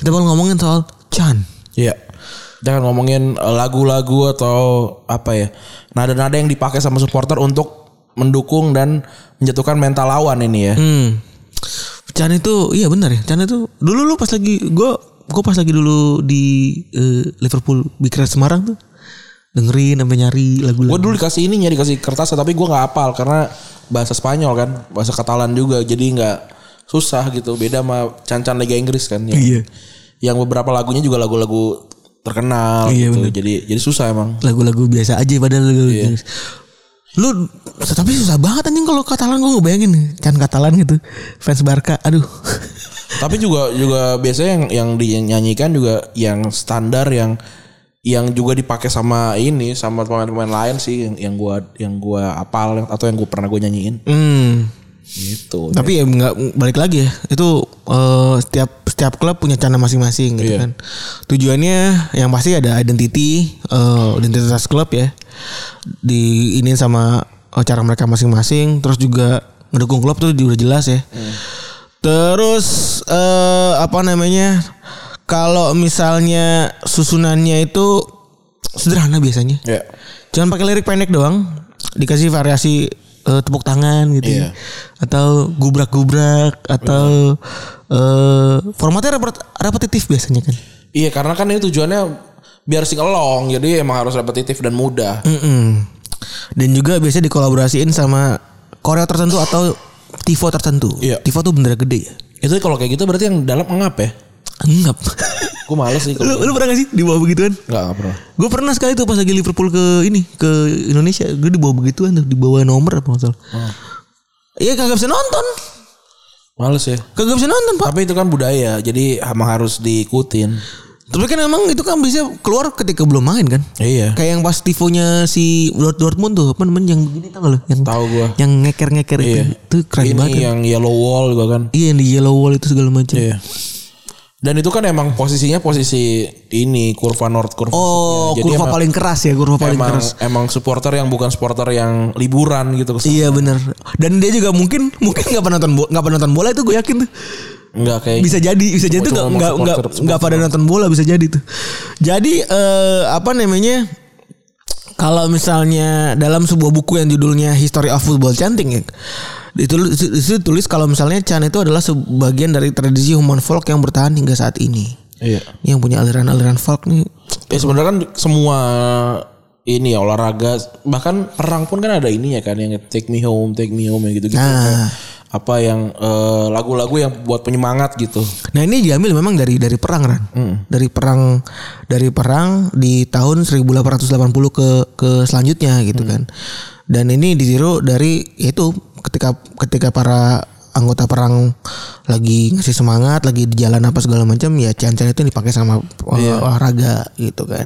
Kita bakal ngomongin soal Chan. Iya. Jangan ngomongin lagu-lagu atau apa ya. Nada-nada yang dipakai sama supporter untuk mendukung dan menjatuhkan mental lawan ini ya. Hmm. Chan itu iya benar ya. Chan itu dulu lu pas lagi gue gue pas lagi dulu di eh, Liverpool Big Red Semarang tuh dengerin sampai nyari Gue lagu-lagu. dulu dikasih ini ya dikasih kertas tapi gue nggak hafal karena bahasa Spanyol kan, bahasa Katalan juga jadi nggak susah gitu. Beda sama Cancan Liga Inggris kan. Yang, Iya. Yang beberapa lagunya juga lagu-lagu terkenal Iya, gitu. bener. Jadi jadi susah emang. lagu-lagu biasa aja padahal lagu Iya. Lu tapi susah banget anjing kalau Katalan gue ngebayangin Chan Katalan gitu fans Barca aduh. Tapi juga juga biasanya yang yang dinyanyikan juga yang standar yang yang juga dipakai sama ini sama pemain-pemain lain sih yang yang gua yang gua apal atau yang gua pernah gua nyanyiin. Hmm. Gitu. tapi ya nggak balik lagi ya itu eh, setiap setiap klub punya cara masing-masing gitu Iya. kan tujuannya yang pasti ada identity eh, identitas klub ya di ini sama eh, cara mereka masing-masing terus juga ngedukung klub tuh udah jelas ya terus eh, apa namanya kalau misalnya susunannya itu sederhana biasanya Ya. Jangan pakai lirik pendek doang, dikasih variasi eh, tepuk tangan gitu, Iya. ya. atau gubrak-gubrak, atau eh, formatnya repet- repetitif biasanya kan. Iya karena kan ini tujuannya biar sing along jadi emang harus repetitif dan mudah. Mm-mm. Dan juga biasanya dikolaborasiin sama Korea tertentu atau Tivo tertentu. Iya. Tivo tuh bener gede ya. Itu kalau kayak gitu berarti yang dalam ngap ya? Enggak. Gue males sih lu, lu pernah gak sih dibawa begituan? Enggak, enggak pernah. Gue pernah sekali tuh pas lagi Liverpool ke ini ke Indonesia, gue dibawa begituan tuh, dibawa nomor apa nggak salah. Iya kagak bisa nonton, Males ya. kagak bisa nonton pak. Tapi itu kan budaya, jadi emang harus diikutin. Tapi kan emang itu kan bisa keluar ketika belum main kan. Iya. Kayak yang pas tifonya si Dort- Dortmund tuh apa namanya yang begini tau gak lu? Yang Tahu gua. yang ngeker-ngeker itu. Iya. Itu keren Ini banget. kan. yang yellow wall juga kan. Iya yang di yellow wall itu segala macam. Iya. Dan itu kan emang posisinya posisi ini kurva north kurva Oh. Jadi kurva emang- paling keras ya, kurva paling emang keras. emang supporter yang bukan supporter yang liburan gitu ke sana. Iya benar. Dan dia juga mungkin mungkin nggak pernah nonton nggak pernah nonton bola itu gue yakin tuh. Enggak kayak Bisa jadi, bisa jadi tuh nggak nggak nggak pada nonton bola bisa jadi tuh. Jadi eh, apa namanya? Kalau misalnya dalam sebuah buku yang judulnya History of Football Chanting ya, itu itu tulis kalau misalnya Chan itu adalah sebagian dari tradisi human folk yang bertahan hingga saat ini. Iya. Yang punya aliran-aliran folk nih. Ya sebenarnya kan semua ini ya olahraga bahkan perang pun kan ada ininya kan yang take me home, take me home ya gitu-gitu. Nah. Kayak apa yang eh, lagu-lagu yang buat penyemangat gitu. Nah ini diambil memang dari dari perang kan, dari perang dari perang di tahun 1880 ke ke selanjutnya gitu kan. Dan ini ditiru dari itu ketika ketika para anggota perang lagi ngasih semangat, lagi di jalan apa segala macam ya Chan-Chan itu dipakai sama olah- olahraga gitu kan.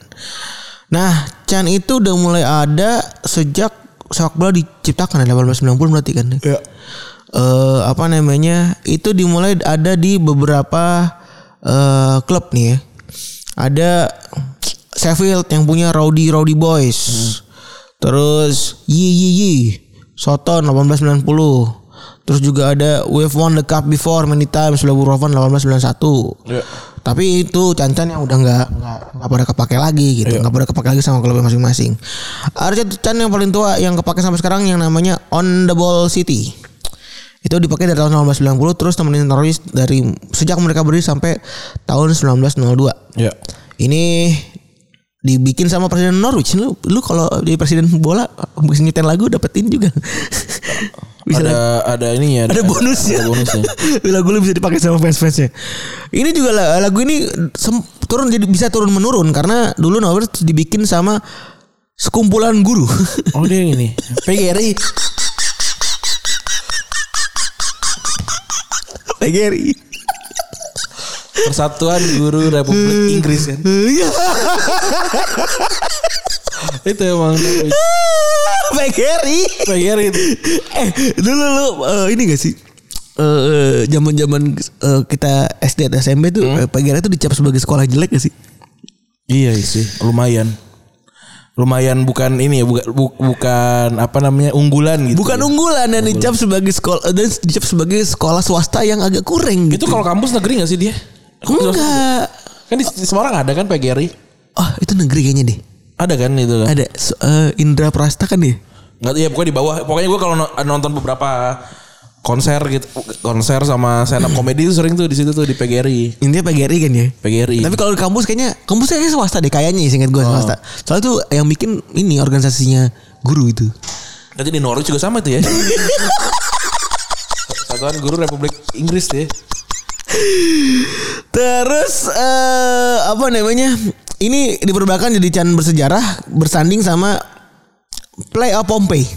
Nah, Chan itu udah mulai ada sejak sepak bola diciptakan ya 1890 berarti kan. Iya. eh apa namanya itu dimulai ada di beberapa eh klub nih ya ada Sheffield yang punya Rowdy Rowdy Boys terus Yi Yi Yi Soton 1890 terus juga ada We've won the cup before many times Blackburn 1891 Iya. tapi itu Chan-Chan yang udah nggak nggak pada kepake lagi gitu. Nggak pada kepake lagi sama klubnya masing-masing. Ada Chan yang paling tua yang kepake sampai sekarang yang namanya On the Ball City. Itu dipakai dari tahun 1990 terus temenin Norwich dari sejak mereka berdiri sampai tahun 1902 Iya. ini dibikin sama presiden Norwich lu lu kalau jadi presiden bola bisa nyetel lagu dapetin juga bisa ada ada ininya ada bonusnya. Ada bonusnya. lagu lu bisa dipakai sama fans-fansnya. Ini juga la- lagu ini turun jadi bisa turun menurun karena dulu Norwich dibikin sama sekumpulan guru. Oh dia yang ini. PGRI. PGRI. Persatuan Guru Republik Inggris kan. Itu emang PGRI. PGRI itu. Eh, dulu lu eh, ini gak sih? Eh zaman-zaman eh, kita SD atau SMP tuh eh, PGRI itu dicap sebagai sekolah jelek gak sih? Iya sih, lumayan. Lumayan bukan ini ya, bukan bu- bukan apa namanya unggulan gitu. Bukan unggulan dan dicap sebagai sekolah dan dicap sebagai sekolah swasta yang agak kurang Itu gitu. kalau kampus negeri gak sih dia? Enggak. Kan di di Semarang ada kan PGRI? Oh, itu negeri kayaknya deh. Ada kan itu kan? Ada so- eh, Indra Prasta kan ya? Nggak ya pokoknya di bawah. Pokoknya gue kalau no- nonton beberapa konser gitu, konser sama stand up comedy itu sering tuh di situ tuh di PGRI. Intinya PGRI kan ya? PGRI. Tapi kalau di kampus kayaknya kampusnya kayaknya swasta deh kayaknya ya singkat gue swasta. Soalnya tuh yang bikin ini organisasinya guru itu. Nanti di Norwich juga sama tuh ya. Satuan Guru Republik Inggris deh. Terus eh apa namanya? Ini diperbahkan jadi Chan bersejarah bersanding sama Play Up Pompey.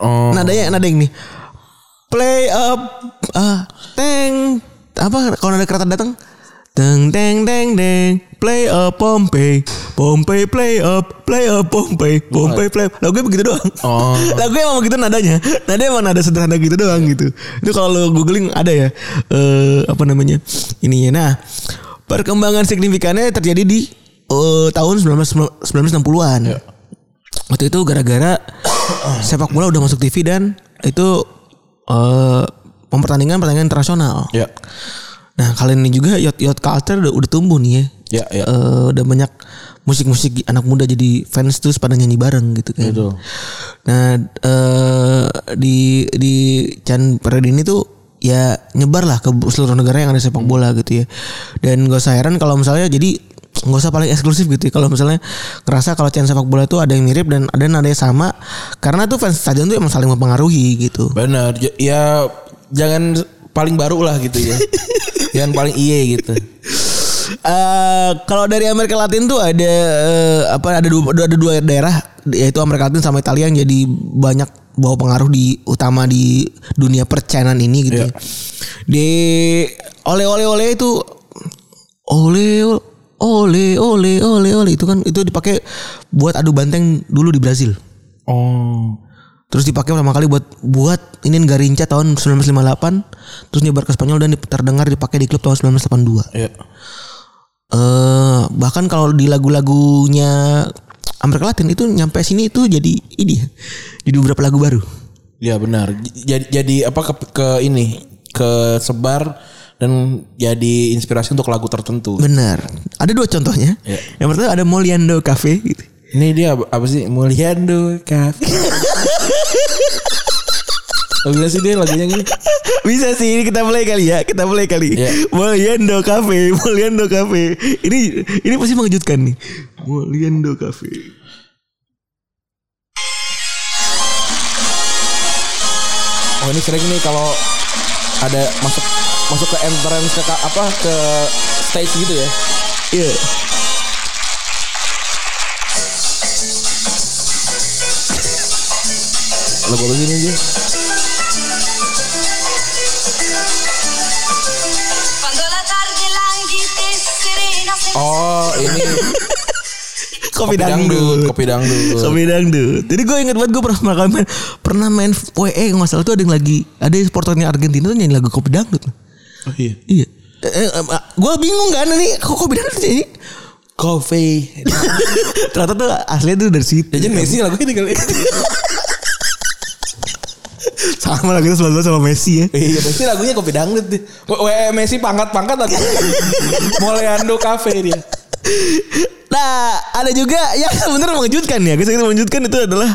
Oh. Nadanya nada yang nih. Play up ah teng apa kalau ada kereta datang teng teng teng teng play up Pompey Pompey play up. Play up Pompey Pompey play lagu begitu doang. Oh. lagu emang begitu nadanya. Nadanya emang nada sederhana gitu doang gitu. Itu kalau lo googling ada ya. Eh apa namanya? Ininya. Nah perkembangan signifikannya terjadi di eh, tahun 19 1960-an waktu itu gara-gara sepak bola udah masuk TV dan itu eh mempertandingkan pertandingan internasional. Ya. Nah kali ini juga yacht yacht culture udah, udah tumbuh nih ya. Ya, ya. Eh, udah banyak musik-musik anak muda jadi fans terus pada nyanyi bareng gitu kan. Betul. Nah eh di di Chan periode ini tuh ya nyebar lah ke seluruh negara yang ada sepak bola gitu ya. Dan gak usah heran kalau misalnya jadi nggak usah paling eksklusif gitu. ya. Kalau misalnya ngerasa kalau channel sepak bola itu ada yang mirip dan ada yang ada yang sama, karena tuh fans stadion tuh emang saling mempengaruhi gitu. Benar. J- Ya jangan paling baru lah gitu ya. jangan paling iye gitu. Eh kalau dari Amerika Latin tuh ada eh, apa ada dua ada dua daerah yaitu Amerika Latin sama Italia yang jadi banyak bawa pengaruh di utama di dunia percenan ini gitu. Iya. ya. Di oleh oleh oleh itu oleh oleh oleh oleh oleh itu kan itu dipakai buat adu banteng dulu di Brazil. Oh. Terus dipakai pertama kali buat buat ini Garinca tahun 1958 terus nyebar ke Spanyol dan terdengar dipakai di klub tahun 1982 Iya. eh bahkan kalau di lagu-lagunya Amerika Latin itu nyampe sini itu jadi ini ya, jadi beberapa lagu baru. Ya benar. Jadi jadi apa ke, ke ini ke sebar dan jadi inspirasi untuk lagu tertentu. Benar. Ada dua contohnya. Iya. Yang pertama ada Moliando Cafe gitu. Ini dia apa, sih? Mulyando Cafe. Oh, gila sih dia lagunya gini. Bisa sih ini kita mulai kali ya, kita mulai kali. Iya. Moliando Cafe, Moliando Cafe. Ini ini pasti mengejutkan nih. Moliando Cafe. Oh ini sering nih kalau ada masuk masuk ke entrance ke apa ke stage gitu ya. Iya. Lagu apa sih ini dia? Oh ini Kopi, Kopi dangdut. kopi dangdut. Kopi dangdut. Jadi gue inget banget gue pernah pernah main pernah main WE nggak salah tuh ada yang lagi ada supporternya Argentina tuh nyanyi lagu kopi dangdut. Oh iya. Iya. Eh, eh, gue bingung kan ini kok kopi dangdut nyanyi? Coffee. Ternyata tuh aslinya tuh dari situ. Jajan Messi lagu ini kali. sama lagi itu selalu sama Messi ya. Iya, Messi lagunya kopi dangdut deh. W Messi pangkat-pangkat lagi. Moleando Cafe dia. Nah, ada juga yang sebenarnya mengejutkan ya. Kisah yang mengejutkan itu adalah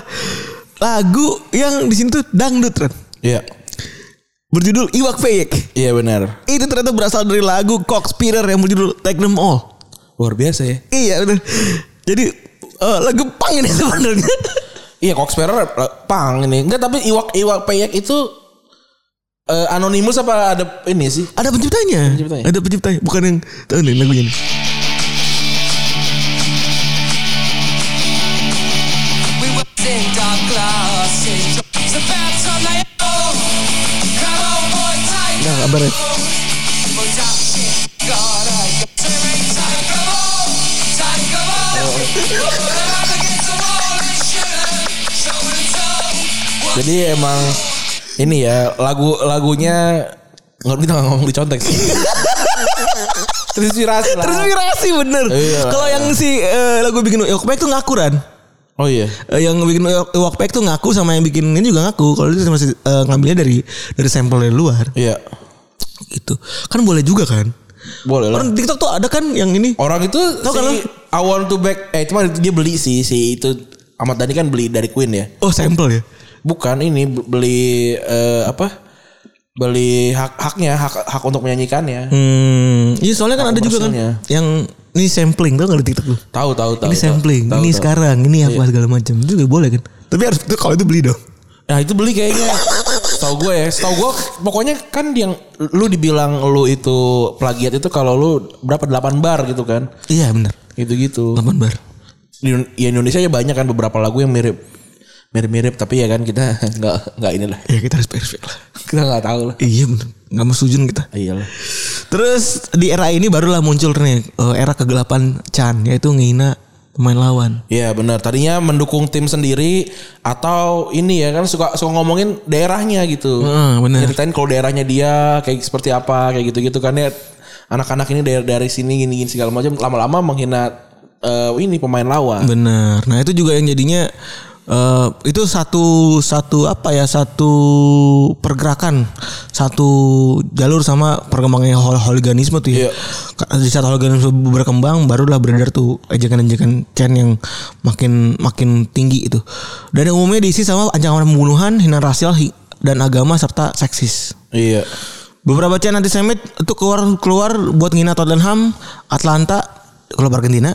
lagu yang di sini tuh dangdut kan. Iya. Berjudul Iwak Peyek. Iya benar. Itu ternyata berasal dari lagu Cockspirer yang berjudul Take Them All. Luar biasa ya. Iya benar. Jadi eh, lagu pang ini sebenarnya. Iya, Coxperer pang ini. Enggak, tapi iwak iwak peyek itu eh, anonimus apa ada ini sih? Ada penciptanya. Penciptanya. Ada penciptanya. Bukan yang tahu nih lagunya nih. Were Jadi emang ini ya lagu lagunya nggak kita nggak ngomong di contek sih. Terinspirasi lah. Terinspirasi bener. Iya. Kalau yang si eh, lagu bikin Peyek tuh ngaku kan. Oh iya. Eh, yang bikin Peyek tuh ngaku sama yang bikin ini juga ngaku. Kalau itu masih eh, ngambilnya dari dari sampel dari luar Iya. gitu. Kan boleh juga kan. Boleh lah. Orang TikTok tuh ada kan yang ini. Orang itu Tau si kan? I want to back eh cuma dia beli sih si itu Ahmad Dhani kan beli dari Queen ya. Oh sampel ya. Bukan ini beli eh, apa? Beli hak haknya hak hak untuk menyanyikannya. Hmm, iya soalnya kan ada juga kan yang ini sampling tau nggak di TikTok tuh? Tahu tahu tahu. ini tahu. sampling, Tahu, ini tahu. sekarang, ini apa segala macam. Itu juga boleh kan? Tapi harus itu kalau itu beli dong. Nah itu beli kayaknya. Tahu gue ya. Tahu gue pokoknya kan yang lu dibilang lu itu plagiat itu kalau lu berapa 8 bar gitu kan. Iya benar. Gitu-gitu. 8 bar. Di ya Indonesia ya banyak kan beberapa lagu yang mirip mirip-mirip tapi ya kan kita nggak nggak inilah. Ya kita harus perfect lah. Kita nggak tahu lah. Iya benar. Nggak mau setuju kita. Iyalah. Terus di era ini barulah muncul nih eh, era kegelapan Chan yaitu ngehina pemain lawan. Iya benar. Tadinya mendukung tim sendiri atau ini ya kan suka suka ngomongin daerahnya gitu. Heeh, benar. Ceritain kalau daerahnya dia kayak seperti apa kayak gitu-gitu kan ya. Anak-anak ini dari dari sini gini, gini segala macam lama-lama menghina eh, ini pemain lawan. Benar. Nah itu juga yang jadinya eh, itu satu satu apa ya satu pergerakan satu jalur sama perkembangan hol hooliganisme tuh ya. Ka- Di saat hooliganisme berkembang barulah beredar tuh ejekan-ejekan Chen yang makin makin tinggi itu. Dan yang umumnya diisi sama ancaman pembunuhan, hina rasial dan agama serta seksis. Iya. Beberapa channel antisemit itu keluar keluar buat ngina Tottenham, Atlanta, klub Argentina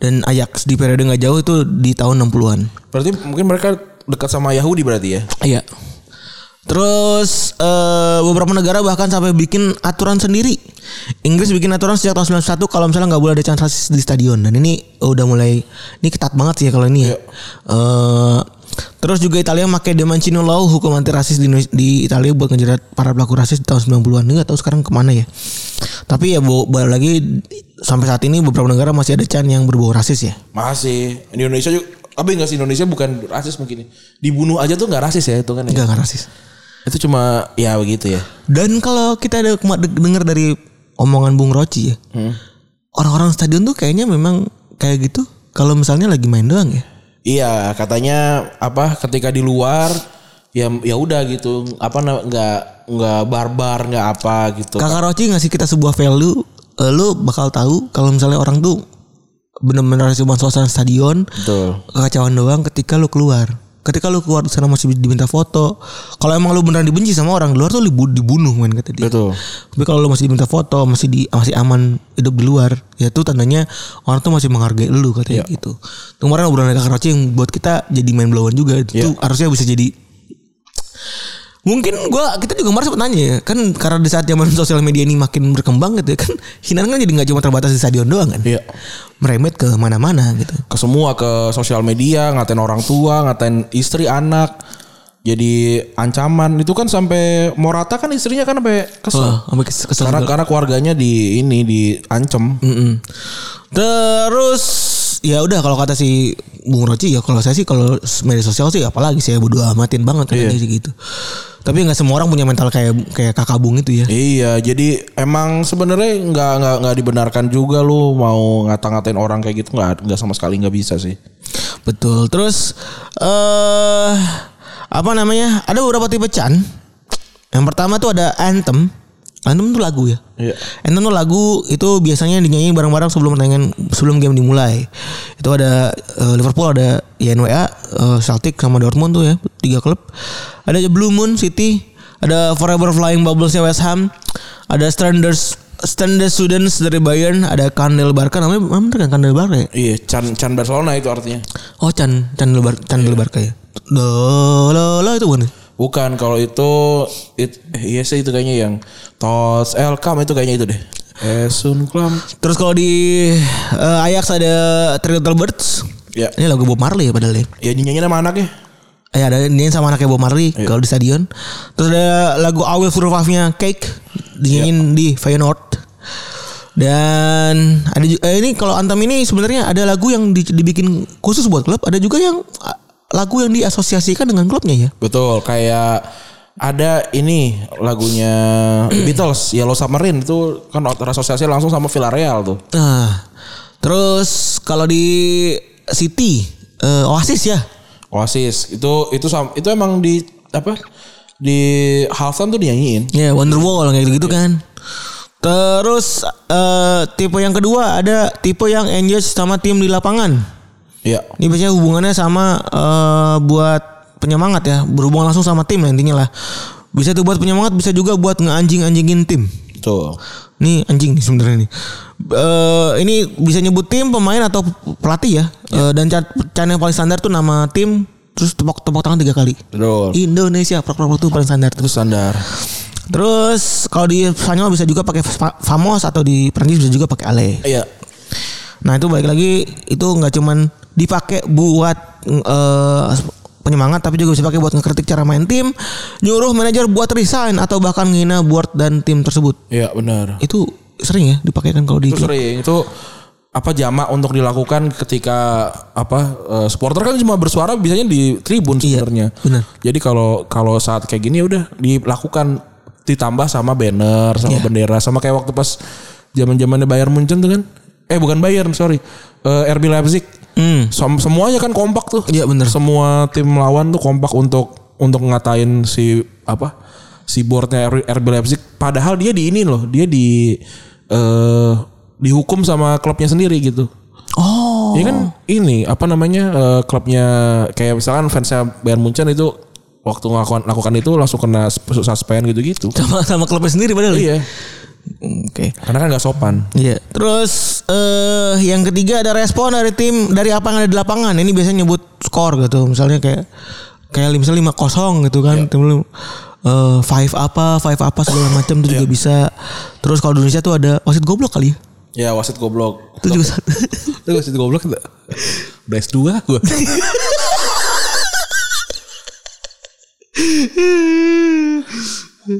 dan Ajax di periode nggak jauh itu di tahun 60-an. Berarti mungkin mereka dekat sama Yahudi berarti ya? Iya. Terus eh, beberapa negara bahkan sampai bikin aturan sendiri. Inggris bikin aturan sejak tahun 91 kalau misalnya nggak boleh ada rasis di stadion dan ini udah mulai ini ketat banget sih ya kalau ini ya. Eh, terus juga Italia pakai The Mancino Law hukum anti rasis di, di Italia buat ngejerat para pelaku rasis di tahun 90-an. Ini nggak tahu sekarang ke mana ya. Tapi ya balik lagi sampai saat ini beberapa negara masih ada chant yang berbau rasis ya. Masih. Di Indonesia juga tapi enggak sih Indonesia bukan rasis mungkin. ya. Dibunuh aja tuh nggak rasis ya itu kan ya. Enggak nggak rasis. Itu cuma ya begitu ya. Dan kalau kita ada de- dengar dari omongan Bung Roci ya, orang-orang stadion tuh kayaknya memang kayak gitu. Kalau misalnya lagi main doang ya. Iya, katanya apa ketika di luar ya ya udah gitu. Apa nggak nggak barbar nggak apa gitu. Kakak Roci ngasih kita sebuah value, eh, lu bakal tahu kalau misalnya orang tuh bener-bener cuma suasana stadion, Betul. kekacauan doang ketika lu keluar. Ketika lu keluar sana masih diminta foto. Kalau emang lu beneran dibenci sama orang di luar tuh dibunuh men kata dia. Betul. Tapi kalau lu masih diminta foto, masih di masih aman hidup di luar, ya itu tandanya orang tuh masih menghargai lu katanya gitu. Itu Kemarin obrolan kakak Roci yang buat kita jadi main blowan juga. Itu harusnya bisa jadi Mungkin gua kita juga kemarin sempat nanya ya kan karena di saat zaman sosial media ini makin berkembang gitu ya kan hinaan kan jadi nggak cuma terbatas di stadion doang kan Iya. merembet ke mana-mana gitu Ke semua ke sosial media ngatain orang tua, ngatain istri, anak. Jadi ancaman itu kan sampai Morata kan istrinya kan sampai kesel. Wah, sampai kes- kesel karena juga. karena keluarganya di ini diancam. Mm-mm. Terus ya udah kalau kata si Bung Roci ya kalau saya sih kalau media sosial sih apalagi saya bodo amatin banget kan Iya. sih gitu. Tapi nggak semua orang punya mental kayak kayak kakak Bung itu ya. Iya, jadi emang sebenarnya nggak nggak nggak dibenarkan juga lu mau ngata-ngatain orang kayak gitu nggak nggak sama sekali nggak bisa sih. Betul. Terus eh apa namanya? Ada beberapa tipe chan. Yang pertama tuh ada anthem. Anthem tuh lagu ya. Iya. Anthem tuh lagu itu biasanya dinyanyi bareng-bareng sebelum pertandingan sebelum game dimulai. Itu ada eh, Liverpool ada YNWA, eh, Celtic sama Dortmund tuh ya, tiga klub. Ada Blue Moon City, ada Forever Flying Bubblesnya West Ham, ada Standards Standard Students dari Bayern, ada Kandel Barca namanya namanya bener kan Kandel Barca ya? Iya, Chan Chan Barcelona itu artinya. Oh Chan Chandel Bar Chandel Barca ya. Lo lo lo itu bukan? Ya? Bukan kalau itu it, eh, iya sih itu kayaknya yang Tos Elkam itu kayaknya itu deh. Esun Klam. Terus kalau di eh, Ajax ada Three Little Birds. Ya. Ini lagu Bob Marley ya padahal ya. Ya dinyanyi sama anaknya. Eh ada ini sama anaknya Bob Marley kalau di stadion. Terus ada lagu I Will Survive-nya Cake dinyanyiin di Feyenoord. Dan ada ju- eh, ini kalau Anthem ini sebenarnya ada lagu yang di- dibikin khusus buat klub, ada juga yang lagu yang diasosiasikan dengan klubnya ya. Betul, kayak ada ini lagunya Beatles Yellow Submarine itu kan terasosiasi langsung sama Villarreal tuh. Nah, terus kalau di City eh, Oasis ya. Oasis itu itu sam- itu emang di apa di halftime tuh dinyanyiin. Ya Wonderwall kayak gitu kan. Terus eh, tipe yang kedua ada tipe yang engage sama tim di lapangan. Iya. Ini biasanya hubungannya sama eh, buat penyemangat ya, berhubungan langsung sama tim lah intinya lah. Bisa tuh buat penyemangat, bisa juga buat ngeanjing-anjingin tim. Tuh. Nih anjing nih sebenarnya nih. Eh, ini bisa nyebut tim, pemain atau pelatih ya. Eh, dan cat, cat yang paling standar tuh nama tim, terus tepuk tepuk tangan tiga kali. Betul. Indonesia, prok prok itu paling standar Itu terus. standar. Terus kalau di Spanyol bisa juga pakai fa- famos atau di Prancis bisa juga pakai ale. Iya. Nah itu balik lagi itu nggak cuman dipakai buat eh, penyemangat tapi juga bisa pakai buat ngekritik cara main tim, nyuruh manajer buat resign atau bahkan ngina board dan tim tersebut. Iya benar. Itu sering ya dipakai kan kalau di Itu sering itu apa jamak untuk dilakukan ketika apa eh, supporter kan cuma bersuara biasanya di tribun Iya, sebenarnya. benar. Jadi kalau kalau saat kayak gini udah dilakukan ditambah sama banner, sama Iya. bendera, sama kayak waktu pas zaman-zamannya Bayern Munchen tuh kan. Eh bukan Bayern, sorry. Eh, RB Leipzig. Hmm. Sem- semuanya kan kompak tuh. Iya, benar. Semua tim lawan tuh kompak untuk untuk ngatain si apa? Si boardnya RB Leipzig. Padahal dia di ini loh, dia di eh dihukum sama klubnya sendiri gitu. Oh. Ini kan ini apa namanya eh, klubnya kayak misalkan fansnya Bayern Munchen itu waktu ngelakukan lakukan itu langsung kena sp- suspend gitu-gitu. Sama sama klubnya sendiri padahal. ya? Iya. Oke. Karena kan nggak sopan. Iya. Terus eh yang ketiga ada respon dari tim dari apa yang ada di lapangan. Ini biasanya nyebut skor gitu. Misalnya kayak kayak misalnya lima kosong gitu kan. Tim lu eh, five apa, five apa segala macam itu juga bisa. Terus kalau di Indonesia tuh ada wasit goblok kali ya. Ya wasit goblok. Itu juga satu. Itu wasit goblok. Udah S2 gue.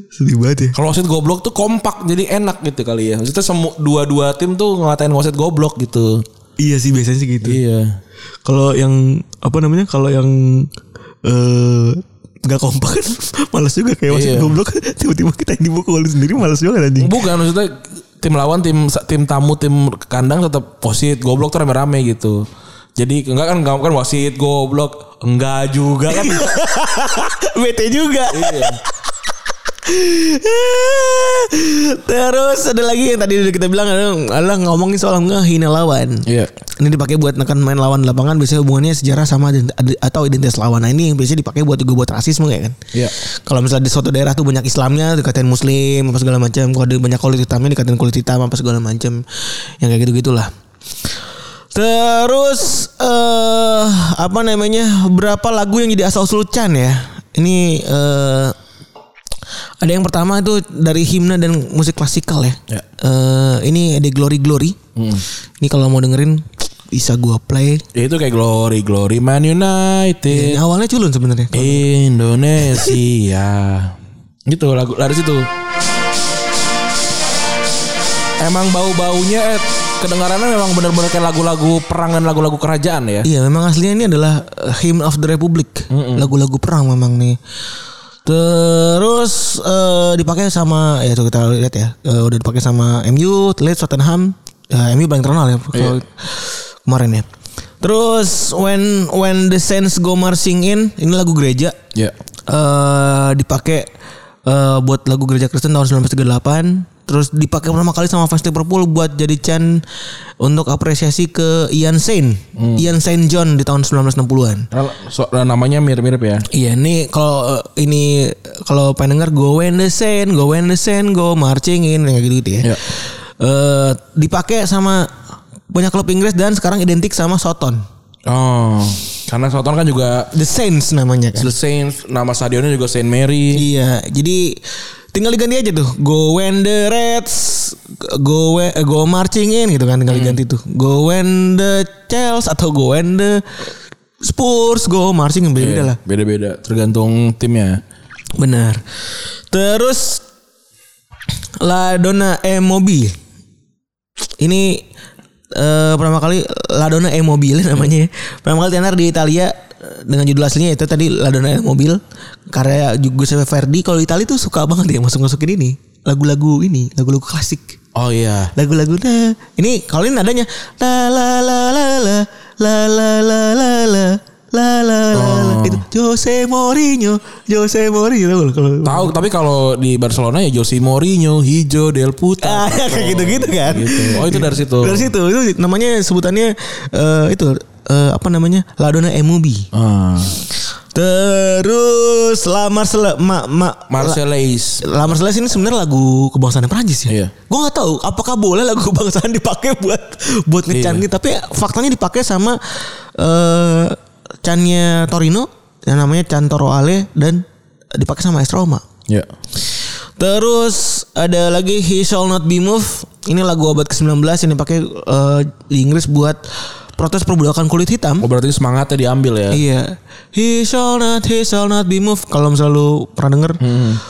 Sedih banget ya. Kalau wasit goblok tuh kompak jadi enak gitu kali ya. Maksudnya semua dua-dua tim tuh ngatain wasit goblok gitu. Iya sih biasanya sih gitu. Iya. Kalau yang apa namanya? Kalau yang eh nggak kompak kan malas juga kayak wasit Iya. goblok tiba-tiba kita yang dibukulin sendiri malas juga anjing. Bukan maksudnya tim lawan tim tim tamu tim kandang tetap wasit goblok tuh rame-rame gitu. Jadi enggak kan enggak kan wasit goblok enggak juga kan. Bete juga. iya. Terus ada lagi yang tadi udah kita bilang adalah, ngomongin soal ngehina lawan. Iya. Ini dipakai buat nekan main lawan di lapangan biasanya hubungannya sejarah sama atau identitas lawan. Nah ini yang biasanya dipakai buat juga buat rasisme ya kan. Iya. Kalau misalnya di suatu daerah tuh banyak Islamnya dikatain Muslim apa segala macam. Kalau ada banyak kulit hitamnya dikatain kulit hitam apa segala macam. Yang kayak gitu gitulah. Terus eh apa namanya? Berapa lagu yang jadi asal usul Chan ya? Ini eh ada yang pertama itu dari himne dan musik klasikal ya. Ya. Eh, ini ada Glory Glory. Ini kalau mau dengerin bisa gua play. Ya itu kayak Glory Glory Man United awalnya culun sebenarnya. Indonesia. gitu lagu dari situ. Emang bau-baunya eh, kedengarannya memang benar-benar kayak lagu-lagu perang dan lagu-lagu kerajaan ya. Iya, memang aslinya ini adalah uh, Hymn of the Republic. Lagu-lagu perang memang nih. Terus eh, dipakai sama ya kita lihat ya. Eh, udah dipakai sama MU, Leeds, Tottenham. Ya, MU paling terkenal ya kalau kemarin ya. Terus when when the saints go marching in, ini lagu gereja. Ya. eh dipakai eh, buat lagu gereja Kristen tahun 1938 terus dipakai pertama kali sama fans Liverpool buat jadi Chan untuk apresiasi ke Ian Saint Ian Saint John di tahun 1960-an Karena so- namanya mirip-mirip ya. Iya nih kalau eh, ini kalau pengen denger go when the Saint go when the Saint go marching in kayak gitu, -gitu ya. Iya. Eh, dipakai sama banyak klub Inggris dan sekarang identik sama Soton. Oh, karena Soton kan juga The Saints namanya kan. The Saints, nama stadionnya juga Saint Mary. Iya, jadi tinggal diganti aja tuh. Go when the Reds go when, eh, go marching in gitu kan tinggal diganti tuh. Go when the Chelsea atau go when the Spurs go marching beda-beda lah. Beda-beda, tergantung timnya. Benar. Terus La Donna e Mobile. Ini eh, pertama kali La Donna e Mobile namanya. ya. Pertama kali tenar di Italia dengan judul aslinya itu tadi La Donna e Mobile karya Giuseppe Verdi. Kalau Italia tuh suka banget ya masuk-masukin ini lagu-lagu ini, lagu-lagu klasik. Oh iya. Lagu-lagu nah. Ini kalau ini nadanya la la la la la la la la la la la la la itu Jose Mourinho Jose Mourinho tahu nggak kalau Tahu, tapi kalau di Barcelona ya Jose Mourinho, Hijo del Puta. Ah, ya, kayak gitu-gitu kan. Gitu. Oh itu dari situ. Dari situ itu namanya sebutannya eh, itu eh, apa namanya? Ladona Emubi. Ah. Terus La Marseillaise ma, ma, Marseillais. La ini sebenarnya lagu kebangsaan Prancis ya. Iya. Gue nggak tahu apakah boleh lagu kebangsaan dipakai buat buat ngecan Iya. gitu. Tapi faktanya dipakai sama eh cannya Torino yang namanya Can Toro Ale dan dipakai sama AS Roma. Ya. Terus ada lagi He Shall Not Be Moved. Ini lagu abad ke-19 yang dipakai eh, di Inggris buat protes perbudakan kulit hitam. Oh berarti semangatnya diambil ya. Iya. He shall not, he shall not be moved. Kalau misalnya lu pernah denger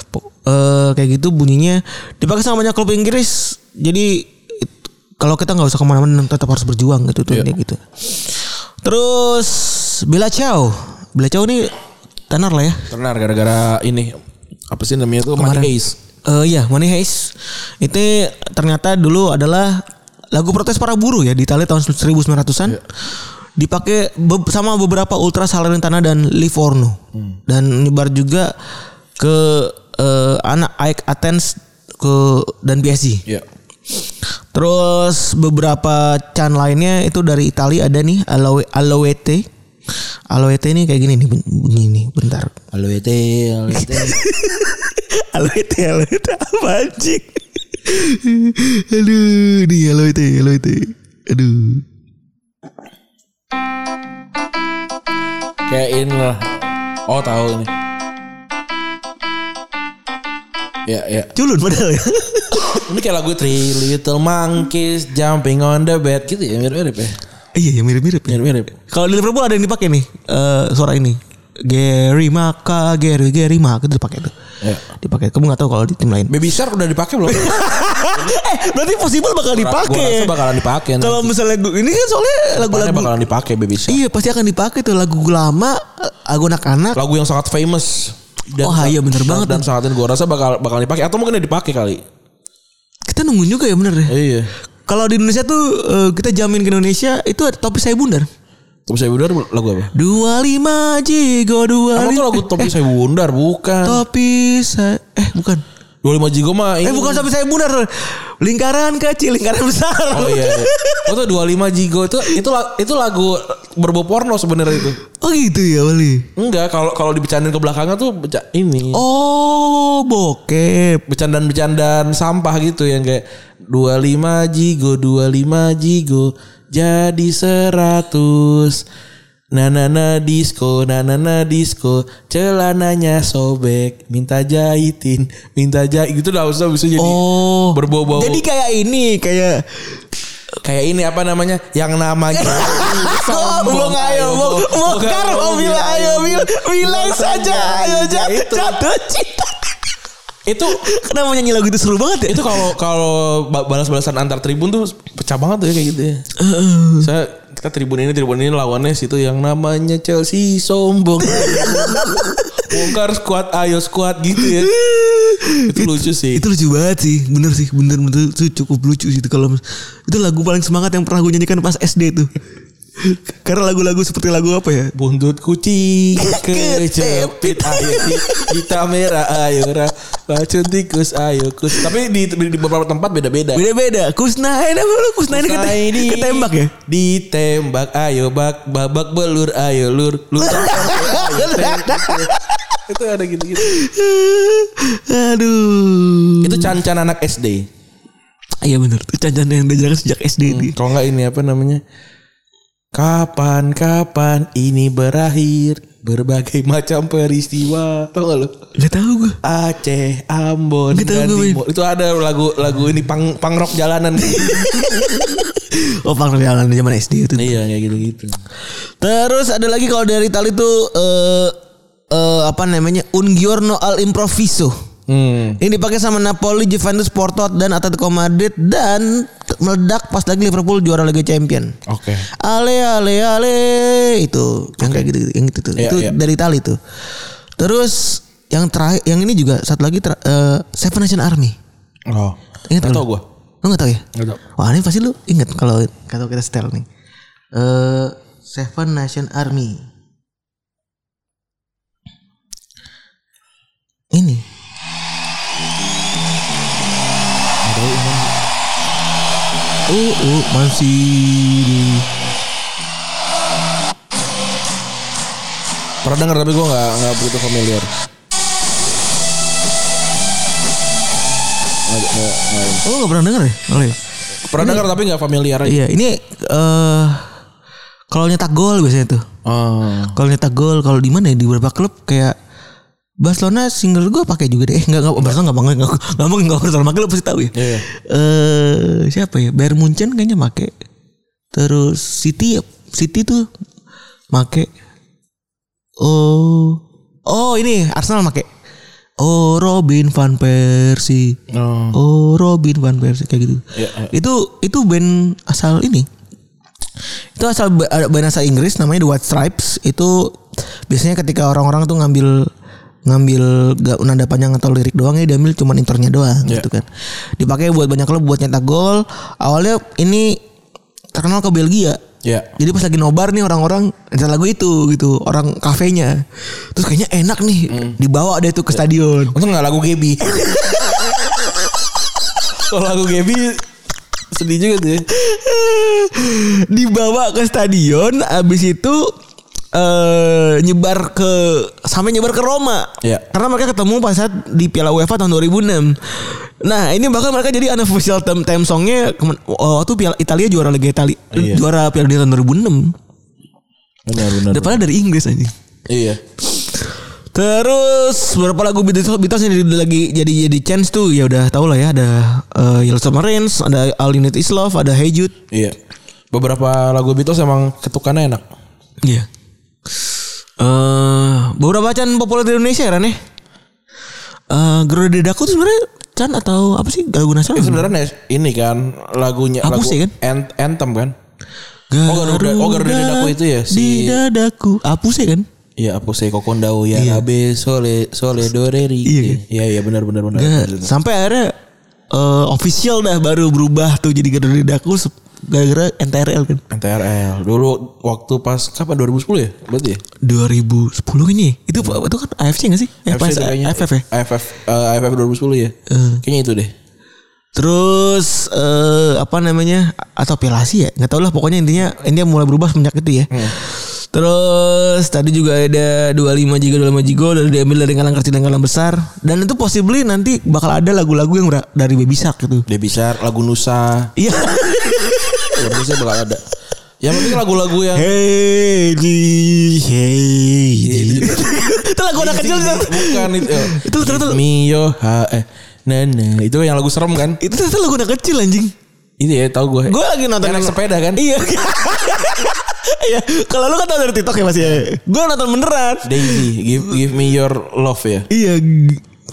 po- eh, kayak gitu bunyinya dipakai sama banyak klub Inggris. Jadi kalau kita nggak usah ke mana-mana tetap harus berjuang gitu tuh Iya. kayak gitu. Terus Bella Ciao. Bella Ciao ini tenar lah ya. Tenar gara-gara ini apa sih namanya itu Kemarin. Money Heist. Eh iya, Money Heist. Itu ternyata dulu adalah lagu protes para buruh ya di Italia tahun 1900-an. Dipakai be- sama beberapa ultra Salernitana dan Livorno. Dan nyebar juga ke eh, anak AEK Athens ke dan PSG. Iya. Terus beberapa can lainnya itu dari Italia ada nih Aloe Aloete. Aloete ini kayak gini nih bun- bunyi nih, bentar. Halo ET, halo ET. Aloete Aloete apa anjing? Aduh, nih halo itu, halo itu. Aduh. Kayak ini lah. Oh tahu ini. Ya ya. Culun padahal ya. Ini kayak lagu Three Little Monkeys Jumping on the Bed gitu ya mirip-mirip ya. iya, ya mirip-mirip. Mirip-mirip. Kalau di Liverpool ada yang dipakai nih eh suara ini. Gary Maka, Gary Gary Maka itu dipakai tuh. Ya. Dipakai. Kamu nggak tahu kalau di tim lain. Baby Shark udah dipakai belum? eh, berarti possible bakal dipakai. rasa bakalan dipakai. Kalau misalnya gu- ini kan soalnya lagu lagu-lagu bakalan dipakai Baby Shark. Iya pasti akan dipakai tuh lagu lama, lagu anak-anak. Lagu yang sangat famous. Oh, iya, bener banget. Dan sangat gue rasa bakal bakal dipakai atau mungkin udah dipakai kali. Kita nungguin juga ya bener ya. Iya. Kalau di Indonesia tuh eh, kita jamin ke Indonesia itu ada topi saya bundar. Topi saya bundar lagu apa? 25 jigo Emang tuh 25 lagu Topi saya bundar bukan. topi saya eh bukan. 25 Jigo mah ini. Eh bukan topi saya bundar. Lingkaran kecil, lingkaran besar. Oh iya. Oh tuh 25 Jigo itu itu itu lagu berbau porno sebenarnya itu. Oh gitu ya Wali. Enggak, kalau kalau dibecandain ke belakangnya tuh beca- ini. Oh bokep. Bercandaan-bercandaan sampah gitu yang kayak 25 Jigo, 25 Jigo jadi 100. Na na na disco, na na na disco, celananya sobek, minta jahitin, minta jahit gitu dah usah bisa jadi Oh. berbau-bau. Jadi kayak ini kayak kayak ini apa namanya yang namanya Bung ayo Bung Bongkar mobil ayo bil bilang saja ayo Itu. jatuh cinta. Itu Kenapa nyanyi lagu itu seru banget ya? itu kalau kalau ba- balas-balasan antar tribun tuh pecah banget tuh ya kayak gitu ya. Saya kita tribun ini tribun ini lawannya situ yang namanya Chelsea sombong. Bongkar squad ayo squad gitu ya. Itu lucu sih. Itu lucu banget sih, bener sih, bener bener itu cukup lucu sih itu kalau itu lagu paling semangat yang pernah gue nyanyikan pas SD tuh. Karena lagu-lagu seperti lagu apa ya? Buntut kucing kejepit ayo kita merah ayo ra racun tikus ayo kus tapi di, di, di beberapa tempat beda-beda Beda-beda. Kusnain apa lu? Kusnain kete, Kusnai di- ketembak ya? Ditembak ayo bak babak belur ayo lur lur ayo, itu ada gitu-gitu. Aduh. Itu cancan anak SD. Iya bener. Itu cancan yang diajarkan sejak SD ini. Kalau nggak ini apa namanya? Kapan kapan ini berakhir berbagai macam peristiwa. Tahu gak lu? Gak tau gue. Aceh, Ambon, gue. Timur. Itu ada lagu lagu ini pang pang rock jalanan. Oh pang jalan zaman SD itu. iya kayak gitu-gitu. Terus ada lagi kalau dari Itali tuh eh eh, apa namanya Un giorno al improviso. Hmm. Ini dipakai sama Napoli, Juventus, Porto dan Atletico Madrid dan meledak pas lagi Liverpool juara Liga Champion. Oke. Ale ale ale itu yang kayak gitu yang itu tuh. Iya, itu iya. dari Itali tuh. Terus yang terakhir yang ini juga satu lagi ter, eh, Seven Nation Army. Oh. Ingat tahu gua. Lu gak tau ya? Nggak tahu. Wah ini pasti lu ingat kalau kalau kita setel nih. Eh Seven Nation Army. Ini. Oh, oh, masih di Pernah denger tapi gue nggak nggak begitu familiar. Nggak- nggak- nggak- Oh, gak pernah denger ya? Oh, iya. Pernah denger tapi nggak familiar aja. Iya, ini eh kalau nyetak gol biasanya tuh. Oh. Kalau nyetak gol, kalau di mana ya di beberapa klub kayak Barcelona single gue pakai juga deh. Eh enggak enggak Barcelona enggak enggak enggak enggak mungkin enggak Barcelona pakai lu pasti tahu ya. Iya. Eh siapa ya? Bayern Munchen kayaknya pakai. Terus City City tuh pakai. Oh. Oh, ini Arsenal pakai. Oh, Robin van Persie. Oh. Oh, Robin van Persie kayak gitu. Iya, iya. Itu itu band asal ini. Itu asal band asal Inggris namanya The White Stripes. Itu biasanya ketika orang-orang tuh ngambil ngambil gak nada panjang atau lirik doang ya diambil cuma intronya doang Iya. gitu kan. Dipakai buat banyak klub buat nyetak gol. Awalnya ini terkenal ke Belgia. Ya. Jadi pas lagi nobar nih orang-orang nyetel lagu itu gitu, orang kafenya. Terus kayaknya enak nih, dibawa deh tuh ke stadion. Untung nggak lagu Gebi. Kalau lagu Gebi sedih juga tuh. ya. dibawa ke stadion abis itu eh nyebar ke sampai nyebar ke Roma. Iya. Karena mereka ketemu pas saat di Piala UEFA tahun 2006. Nah, ini bahkan mereka jadi unofficial theme, theme songnya oh, waktu Piala Italia juara Liga Italia. Iya. Juara Piala Dunia tahun 2006. Benar benar. Udah padahal dari Inggris aja. Iya. Terus beberapa lagu Beatles, Beatles yang jadi- lagi jadi jadi chance tuh ya udah tau lah ya ada uh, Yellow Submarines, ada All You Need Is Love, ada Hey Jude. Iya. Beberapa lagu Beatles emang ketukannya enak. Iya. Eh beberapa bacaan populer di Indonesia ya Ran ya? Eh Garuda Dadaku tuh sebenarnya Chan atau apa sih lagu nasional? Itu sebenarnya ini kan lagunya Apa lagu sih kan? Ant- anthem kan? Oh, Garuda- oh, Garuda Dadaku itu ya, Di si- dadaku. Apus ya kan? Iya, apa sih kokondau ya Iya. abe sole sole doreri. Iya, kan? Iya, iya benar benar benar. Sampai akhirnya eh, official dah baru berubah tuh jadi Garuda Dadaku se- gara-gara NTRL kan. NTRL dulu waktu pas kapan 2010 ya? Berarti ya? 2010 ini. Itu itu kan AFC gak sih? Eh, pas itu kayaknya. AFF ya? AFF eh, AFF 2010 ya. Eh. Kayaknya itu deh. Terus eh apa namanya atau pelasi ya nggak tahu lah pokoknya intinya intinya mulai berubah semenjak itu ya. Terus tadi juga ada 25 giga 25 giga udah diambil dari ngalang kecil dan ngalang besar dan itu possibly nanti bakal ada lagu-lagu yang dari Baby Shark gitu. Dia bisa lagu Nusa. Iya. Nusa bakal ada. Yang penting lagu-lagu yang hey di hey. di. itu lagu anak kecil tuh. bukan itu. Itu ternyata- Mio ha eh Nana itu yang lagu serem kan? Itu ternyata lagu anak kecil anjing. Itu ya tahu gue. Gue lagi nonton Yang naik sepeda kan? Iya. Iya, kalau lu kan tau dari TikTok ya Mas ya. Gue nonton beneran. Daisy, give give me your love ya. Iya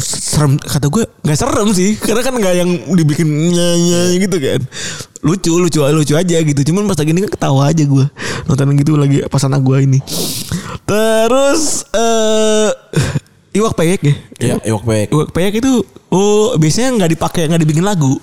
serem kata gue nggak serem sih. Karena kan nggak yang dibikin nyanyi gitu kan. Lucu lucu lucu aja gitu. Cuman pas lagi ini kan ketawa aja gue. Nonton gitu lagi pas anak gue ini. Terus eh iwak peyek ya? Iya, Ewok Baik. iwak peyek itu oh biasanya nggak dipakai nggak dibikin lagu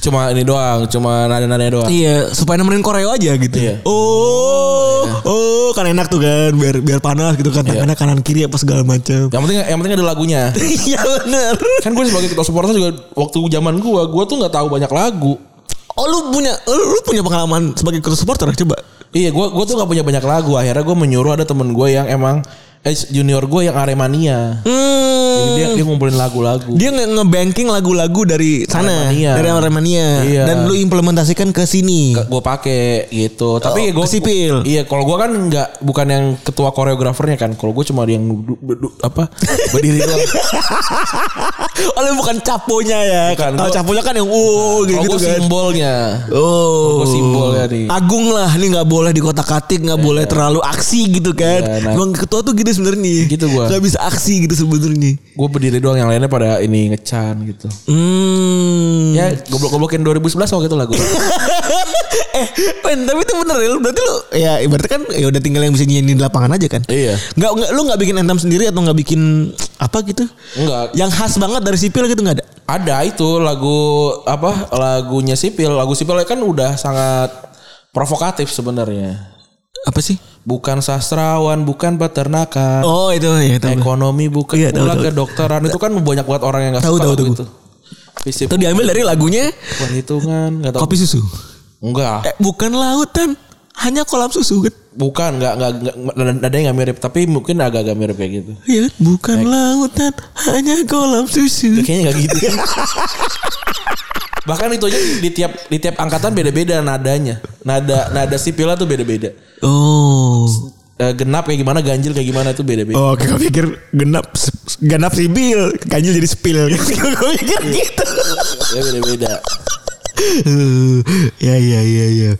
Cuma ini doang, cuma nada-nada doang. Iya, supaya nemenin koreo aja gitu. Iya. Oh, oh, kan enak tuh kan, biar biar panas gitu kan, tangannya kanan kiri apa segala macam. Yang penting yang penting ada lagunya. Iya benar. kan gue sebagai ketua supporter juga waktu zaman gue, gue tuh nggak tahu banyak lagu. Oh lu punya, lu, lu punya pengalaman sebagai ketua supporter coba. Iya, gue gue tuh nggak punya banyak lagu. Akhirnya gue menyuruh ada temen gue yang emang eh, junior gue yang Aremania. Jadi Hmm. dia dia ngumpulin lagu-lagu. Dia nge- nge-banking lagu-lagu dari sana, Aremania. dari Aremania, Iya. dan lu implementasikan ke sini. gue pakai gitu. Tapi Oh, gue sipil. Iya, kalau gue kan nggak bukan yang ketua koreografernya kan. Kalau gue cuma yang duduk, duduk apa berdiri doang. Lu bukan caponya ya. Bukan, Kalau gua- caponya kan yang uh gitu, gitu gue kan. simbolnya. Oh, Gua simbolnya nih. Agung lah, nih nggak boleh di kotak katik, nggak boleh terlalu aksi gitu kan. Iya, nah. Emang ketua tuh gitu sebenarnya. Gitu gua. Nggak bisa aksi gitu sebenarnya. Gue berdiri doang, yang lainnya pada ini ngecan gitu. Hmm. Ya goblok-goblokin 2011 waktu itu lagu. eh, men, tapi itu bener ya. Berarti lu ya ibaratnya kan ya udah tinggal yang bisa nyanyi di lapangan aja kan. Iya. Nggak, nggak lu nggak bikin anthem sendiri atau nggak bikin apa gitu? Enggak. Yang khas banget dari sipil gitu nggak ada? Ada itu lagu apa lagunya sipil. Lagu sipil kan udah sangat provokatif sebenarnya. Apa sih? Bukan sastrawan, bukan peternakan. Oh itu ya itu. Ekonomi bukan Iya, tahu, pula tahu. kedokteran itu kan banyak banget orang yang nggak Tahu, suka tahu, tahu. itu. Fisip Itu diambil dari lagunya perhitungan nggak tahu. kopi susu. Enggak. Eh, bukan lautan, hanya kolam susu kan? Bukan, nggak nggak nadanya nggak mirip, tapi mungkin agak-agak mirip kayak gitu. Iya kan? Bukan lautan, hanya kolam susu. Kayaknya nggak gitu. Bahkan itu aja di tiap di tiap angkatan beda-beda nadanya. Nada nada sipilnya tuh beda-beda. Oh. Eh, genap kayak gimana, ganjil kayak gimana tuh beda-beda. Oh, gue pikir genap genap sibil, ganjil jadi spill. gue pikir gitu. Ya beda-beda. Ya ya ya ya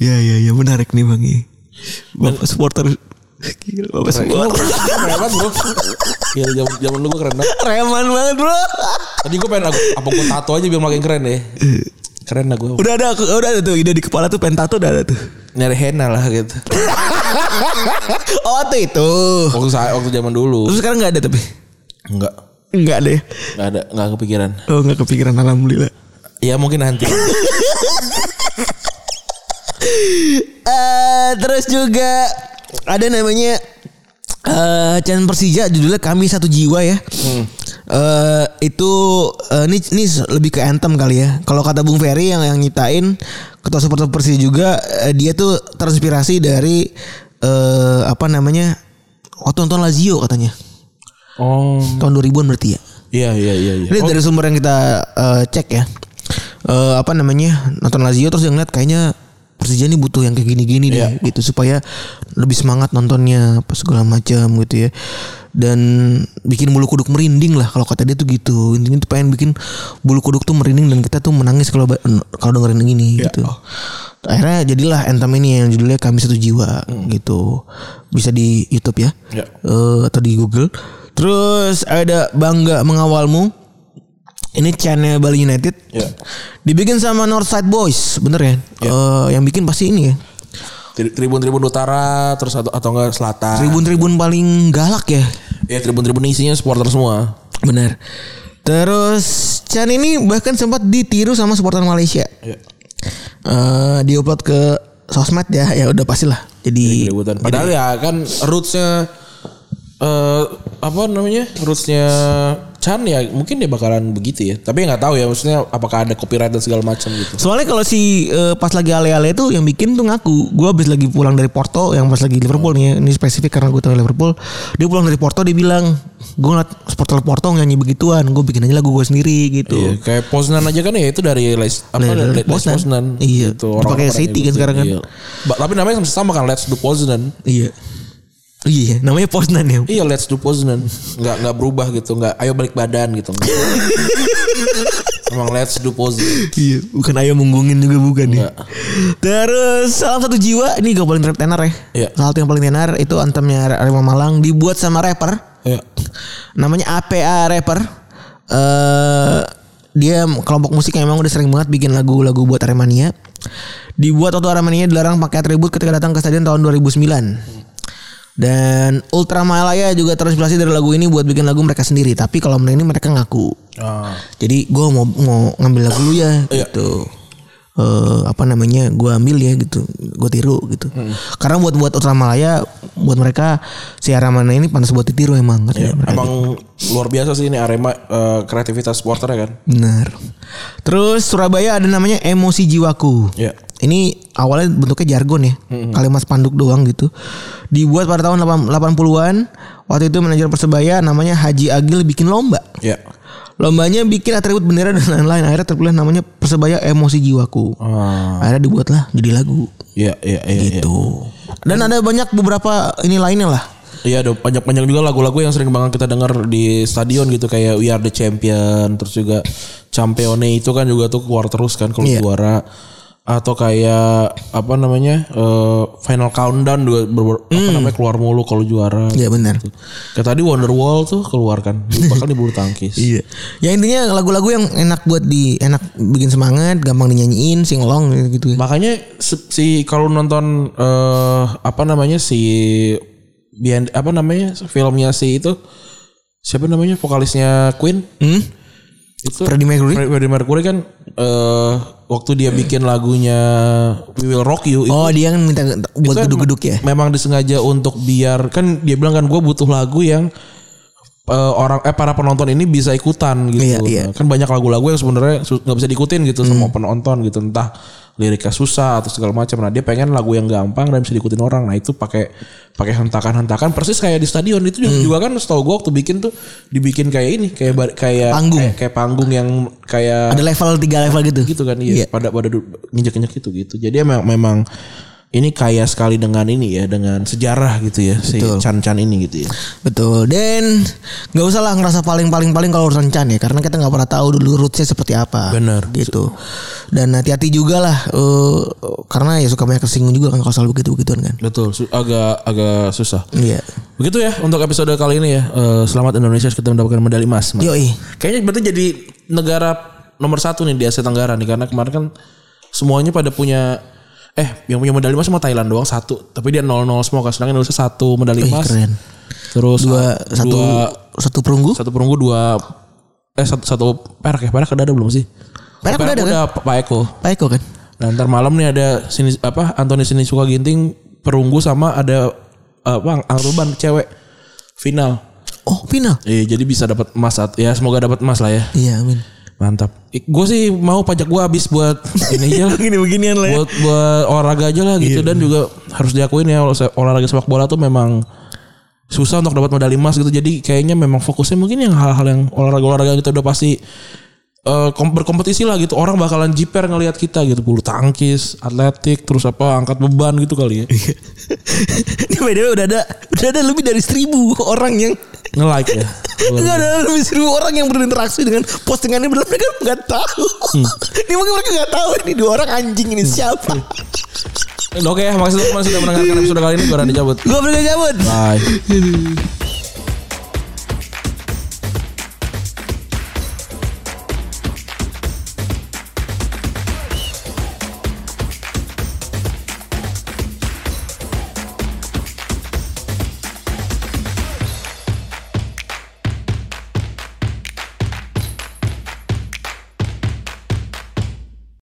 ya ya ya menarik nih bang. Bapak supporter Gila, Bapak supporter bro. Gila zaman zaman dulu gue keren banget. Reman banget bro Tadi gue pengen aku, apa gue tato aja biar makin keren deh. Keren lah gue. Udah ada Udah ada tuh Ide di kepala tuh Pentato udah ada tuh Nyari henna lah gitu. Oh tuh itu Waktu saya waktu zaman dulu. Terus sekarang gak ada tapi Enggak. Enggak ya Enggak ada, enggak kepikiran. Oh gak kepikiran Alhamdulillah Ya mungkin nanti. eh Terus juga Ada namanya eh channel Persija judulnya Kami Satu Jiwa ya. eh itu eh, ini ini lebih ke anthem kali ya. Kalau kata Bung Ferry yang yang nyitain ketua supporter Persija juga eh, dia tuh terinspirasi dari eh apa namanya? Waktu nonton Lazio katanya. Oh. Tahun 2000-an berarti ya. Iya iya iya iya. Ini dari sumber yang kita eh, cek ya. Eh, apa namanya? Nonton Lazio terus yang lihat kayaknya Persija nih butuh yang kayak gini-gini deh Iya. gitu supaya lebih semangat nontonnya apa segala macam gitu ya. Dan bikin bulu kuduk merinding lah kalau kata dia tuh gitu. Intinya tuh pengen bikin bulu kuduk tuh merinding dan kita tuh menangis kalau kalau dengerin gini Iya. gitu. Akhirnya jadilah anthem ini yang judulnya Kami Satu Jiwa gitu. Bisa di YouTube ya. Iya. Eh, atau di Google. Terus ada Bangga Mengawalmu. Ini channel Bali United. Iya. Dibikin sama Northside Boys, bener ya? Eh, yang bikin pasti ini ya. Tri- Tribun-tribun utara terus atau atau enggak selatan. Tribun-tribun paling galak ya. Ya tribun-tribun isinya supporter semua. Bener. Terus Chan ini bahkan sempat ditiru sama supporter Malaysia. Iya. Eh, diupload ke sosmed ya, ya udah pastilah. Jadi Keributan. Padahal ya kan rootsnya eh apa namanya rootsnya Chan ya mungkin dia bakalan begitu ya tapi nggak tahu ya maksudnya apakah ada copyright dan segala macam gitu Soalnya kalau si eh, pas lagi ale-ale itu yang bikin tuh ngaku, gue habis lagi pulang dari Porto, yang pas lagi Liverpool nih, ini spesifik karena gue tahu Liverpool. Dia pulang dari Porto, dia bilang, gue ngeliat supporter Porto nyanyi begituan, gue bikin aja lagu gue sendiri gitu. Iya, kayak Poznan aja kan ya itu dari Les apa Dari Les Poznan. Poznan. Iya. Gitu, Dipakai orang-orang City kan sekarang kan. Iya. Tapi namanya sama kan Let's Do Poznan. Iya. Iya, namanya Poznan ya. Iya Let's Do Poznan. Nggak nggak berubah gitu, nggak ayo balik badan gitu. Emang Let's Do Poznan. Iya, bukan ayam munggungin juga bukan ya. Terus salam satu jiwa ini gak paling tenar ya. Iya. Salah satu yang paling tenar itu antemnya Arema Malang dibuat sama rapper Iya. namanya APA rapper. Eh dia kelompok musik yang emang udah sering banget bikin lagu-lagu buat Aremania. Dibuat waktu Aremania dilarang pakai atribut ketika datang ke stadion tahun 2009. Dan Ultramalaya juga terinspirasi dari lagu ini buat bikin lagu mereka sendiri. Tapi kalau ini mereka ngaku. Ah. Jadi gue mau mau ngambil lagu lu ya gitu. Eh apa namanya? Gue ambil ya gitu. Gue tiru gitu. Karena buat buat Ultramalaya buat mereka si Aramana ini pantas buat ditiru emang. Iya, mereka. emang luar biasa sih ini Arema eh, kreativitas supporter ya kan. Benar. Terus Surabaya ada namanya Emosi Jiwaku. Iya. Ini awalnya bentuknya jargon ya. Kalimat spanduk doang gitu. Dibuat pada tahun 8- 80-an. Waktu itu manajer Persebaya namanya Haji Agil bikin lomba. Iya. Lombanya bikin atribut bendera dan lain-lain. Akhirnya terpilih namanya Persebaya Emosi Jiwaku. Ah. Akhirnya dibuatlah jadi lagu Iya, iya, iya. gitu. Dan ada banyak beberapa ini lainnya lah. Iya ada banyak-banyak juga lagu-lagu yang sering banget kita dengar di stadion gitu kayak We Are The Champion terus juga Champione itu kan juga tuh keluar terus kan kalau Iya. juara atau kayak apa namanya eh, Final Countdown juga ber- apa namanya keluar mulu kalau juara. Iya benar. Kayak tadi Wonderwall tuh keluar kan bakal di bulu tangkis. Iya. Ya intinya lagu-lagu yang enak buat di enak bikin semangat, gampang dinyanyiin, singlong gitu ya. Makanya si kalau nonton eh apa namanya si behind- apa namanya filmnya si itu siapa namanya vokalisnya Queen Hmm? Itu Freddie Mercury? Fre- Freddie Mercury kan eh waktu dia bikin lagunya We Will Rock You itu, Oh dia kan minta buat itu geduk-geduk ya. Memang disengaja untuk biar kan dia bilang kan gue butuh lagu yang eh, orang eh para penonton ini bisa ikutan gitu. Iya, iya. Kan banyak lagu-lagu yang sebenarnya nggak bisa diikutin gitu sama penonton gitu entah liriknya susah atau segala macam. Nah dia pengen lagu yang gampang dan bisa diikutin orang. Nah itu pakai pakai hentakan-hentakan persis kayak di stadion itu juga, juga kan setahu gue waktu bikin tuh dibikin kayak ini kayak bar- kayak Panggung. kayak, kayak panggung yang kayak Ada level tiga level gitu. gitu kan iya, pada pada nginjek-nginjek gitu gitu. Jadi emang memang ini kaya sekali dengan ini ya dengan sejarah gitu ya si Chan Chan ini gitu ya. Betul. Dan nggak usah lah ngerasa paling paling paling kalau urusan Chan ya, karena kita nggak pernah tahu dulu rootsnya seperti apa. Benar. Gitu. Dan hati-hati juga lah, eh, karena ya suka banyak kesinggung juga kan kalau soal begitu begituan kan. Betul, agak agak susah. Iya. Begitu ya untuk episode kali ini ya. Eh, selamat Indonesia kita mendapatkan medali emas. Mas. Yoi. Kayaknya berarti jadi negara nomor satu nih di Asia Tenggara nih karena kemarin kan semuanya pada punya eh yang punya medali emas cuma Thailand doang satu tapi dia 0-0 semua kan sedangkan Indonesia satu medali emas keren. terus Dua dua- satu satu perunggu. satu perunggu dua eh satu satu perak ya perak udah ada belum sih Perak udah ada kan? udah Pak Eko Pak Eko kan? nah ntar malam nih ada sini apa Anthony Sinisuka Ginting perunggu sama ada apa angkat beban cewek final Oh final. Iya jadi bisa dapat emas ya semoga dapat emas lah ya Iya amin. Mantap. Gue sih mau pajak gue habis buat ini aja lah. Gini-beginian lah ya. buat buat olahraga aja lah gitu dan juga harus diakuin ya olah- olahraga sepak bola tuh memang susah untuk dapat medali emas gitu. Jadi kayaknya memang fokusnya mungkin yang hal-hal yang olahraga-olahraga kita udah pasti kom- berkompetisi lah gitu. Orang bakalan jiper ngelihat kita gitu. Bulu tangkis, atletik, terus apa angkat beban gitu kali ya. Ini by the way udah ada udah ada lebih dari seribu orang yang Nge-like ya. Enggak ada lebih seribu orang yang berinteraksi dengan postingan ini mereka nggak tahu. ini mungkin mereka nggak tahu ini dua orang anjing ini siapa. Oke, makasih teman-teman sudah mendengarkan episode kali ini. Gue Randy cabut. Gue berangkat cabut. Bye.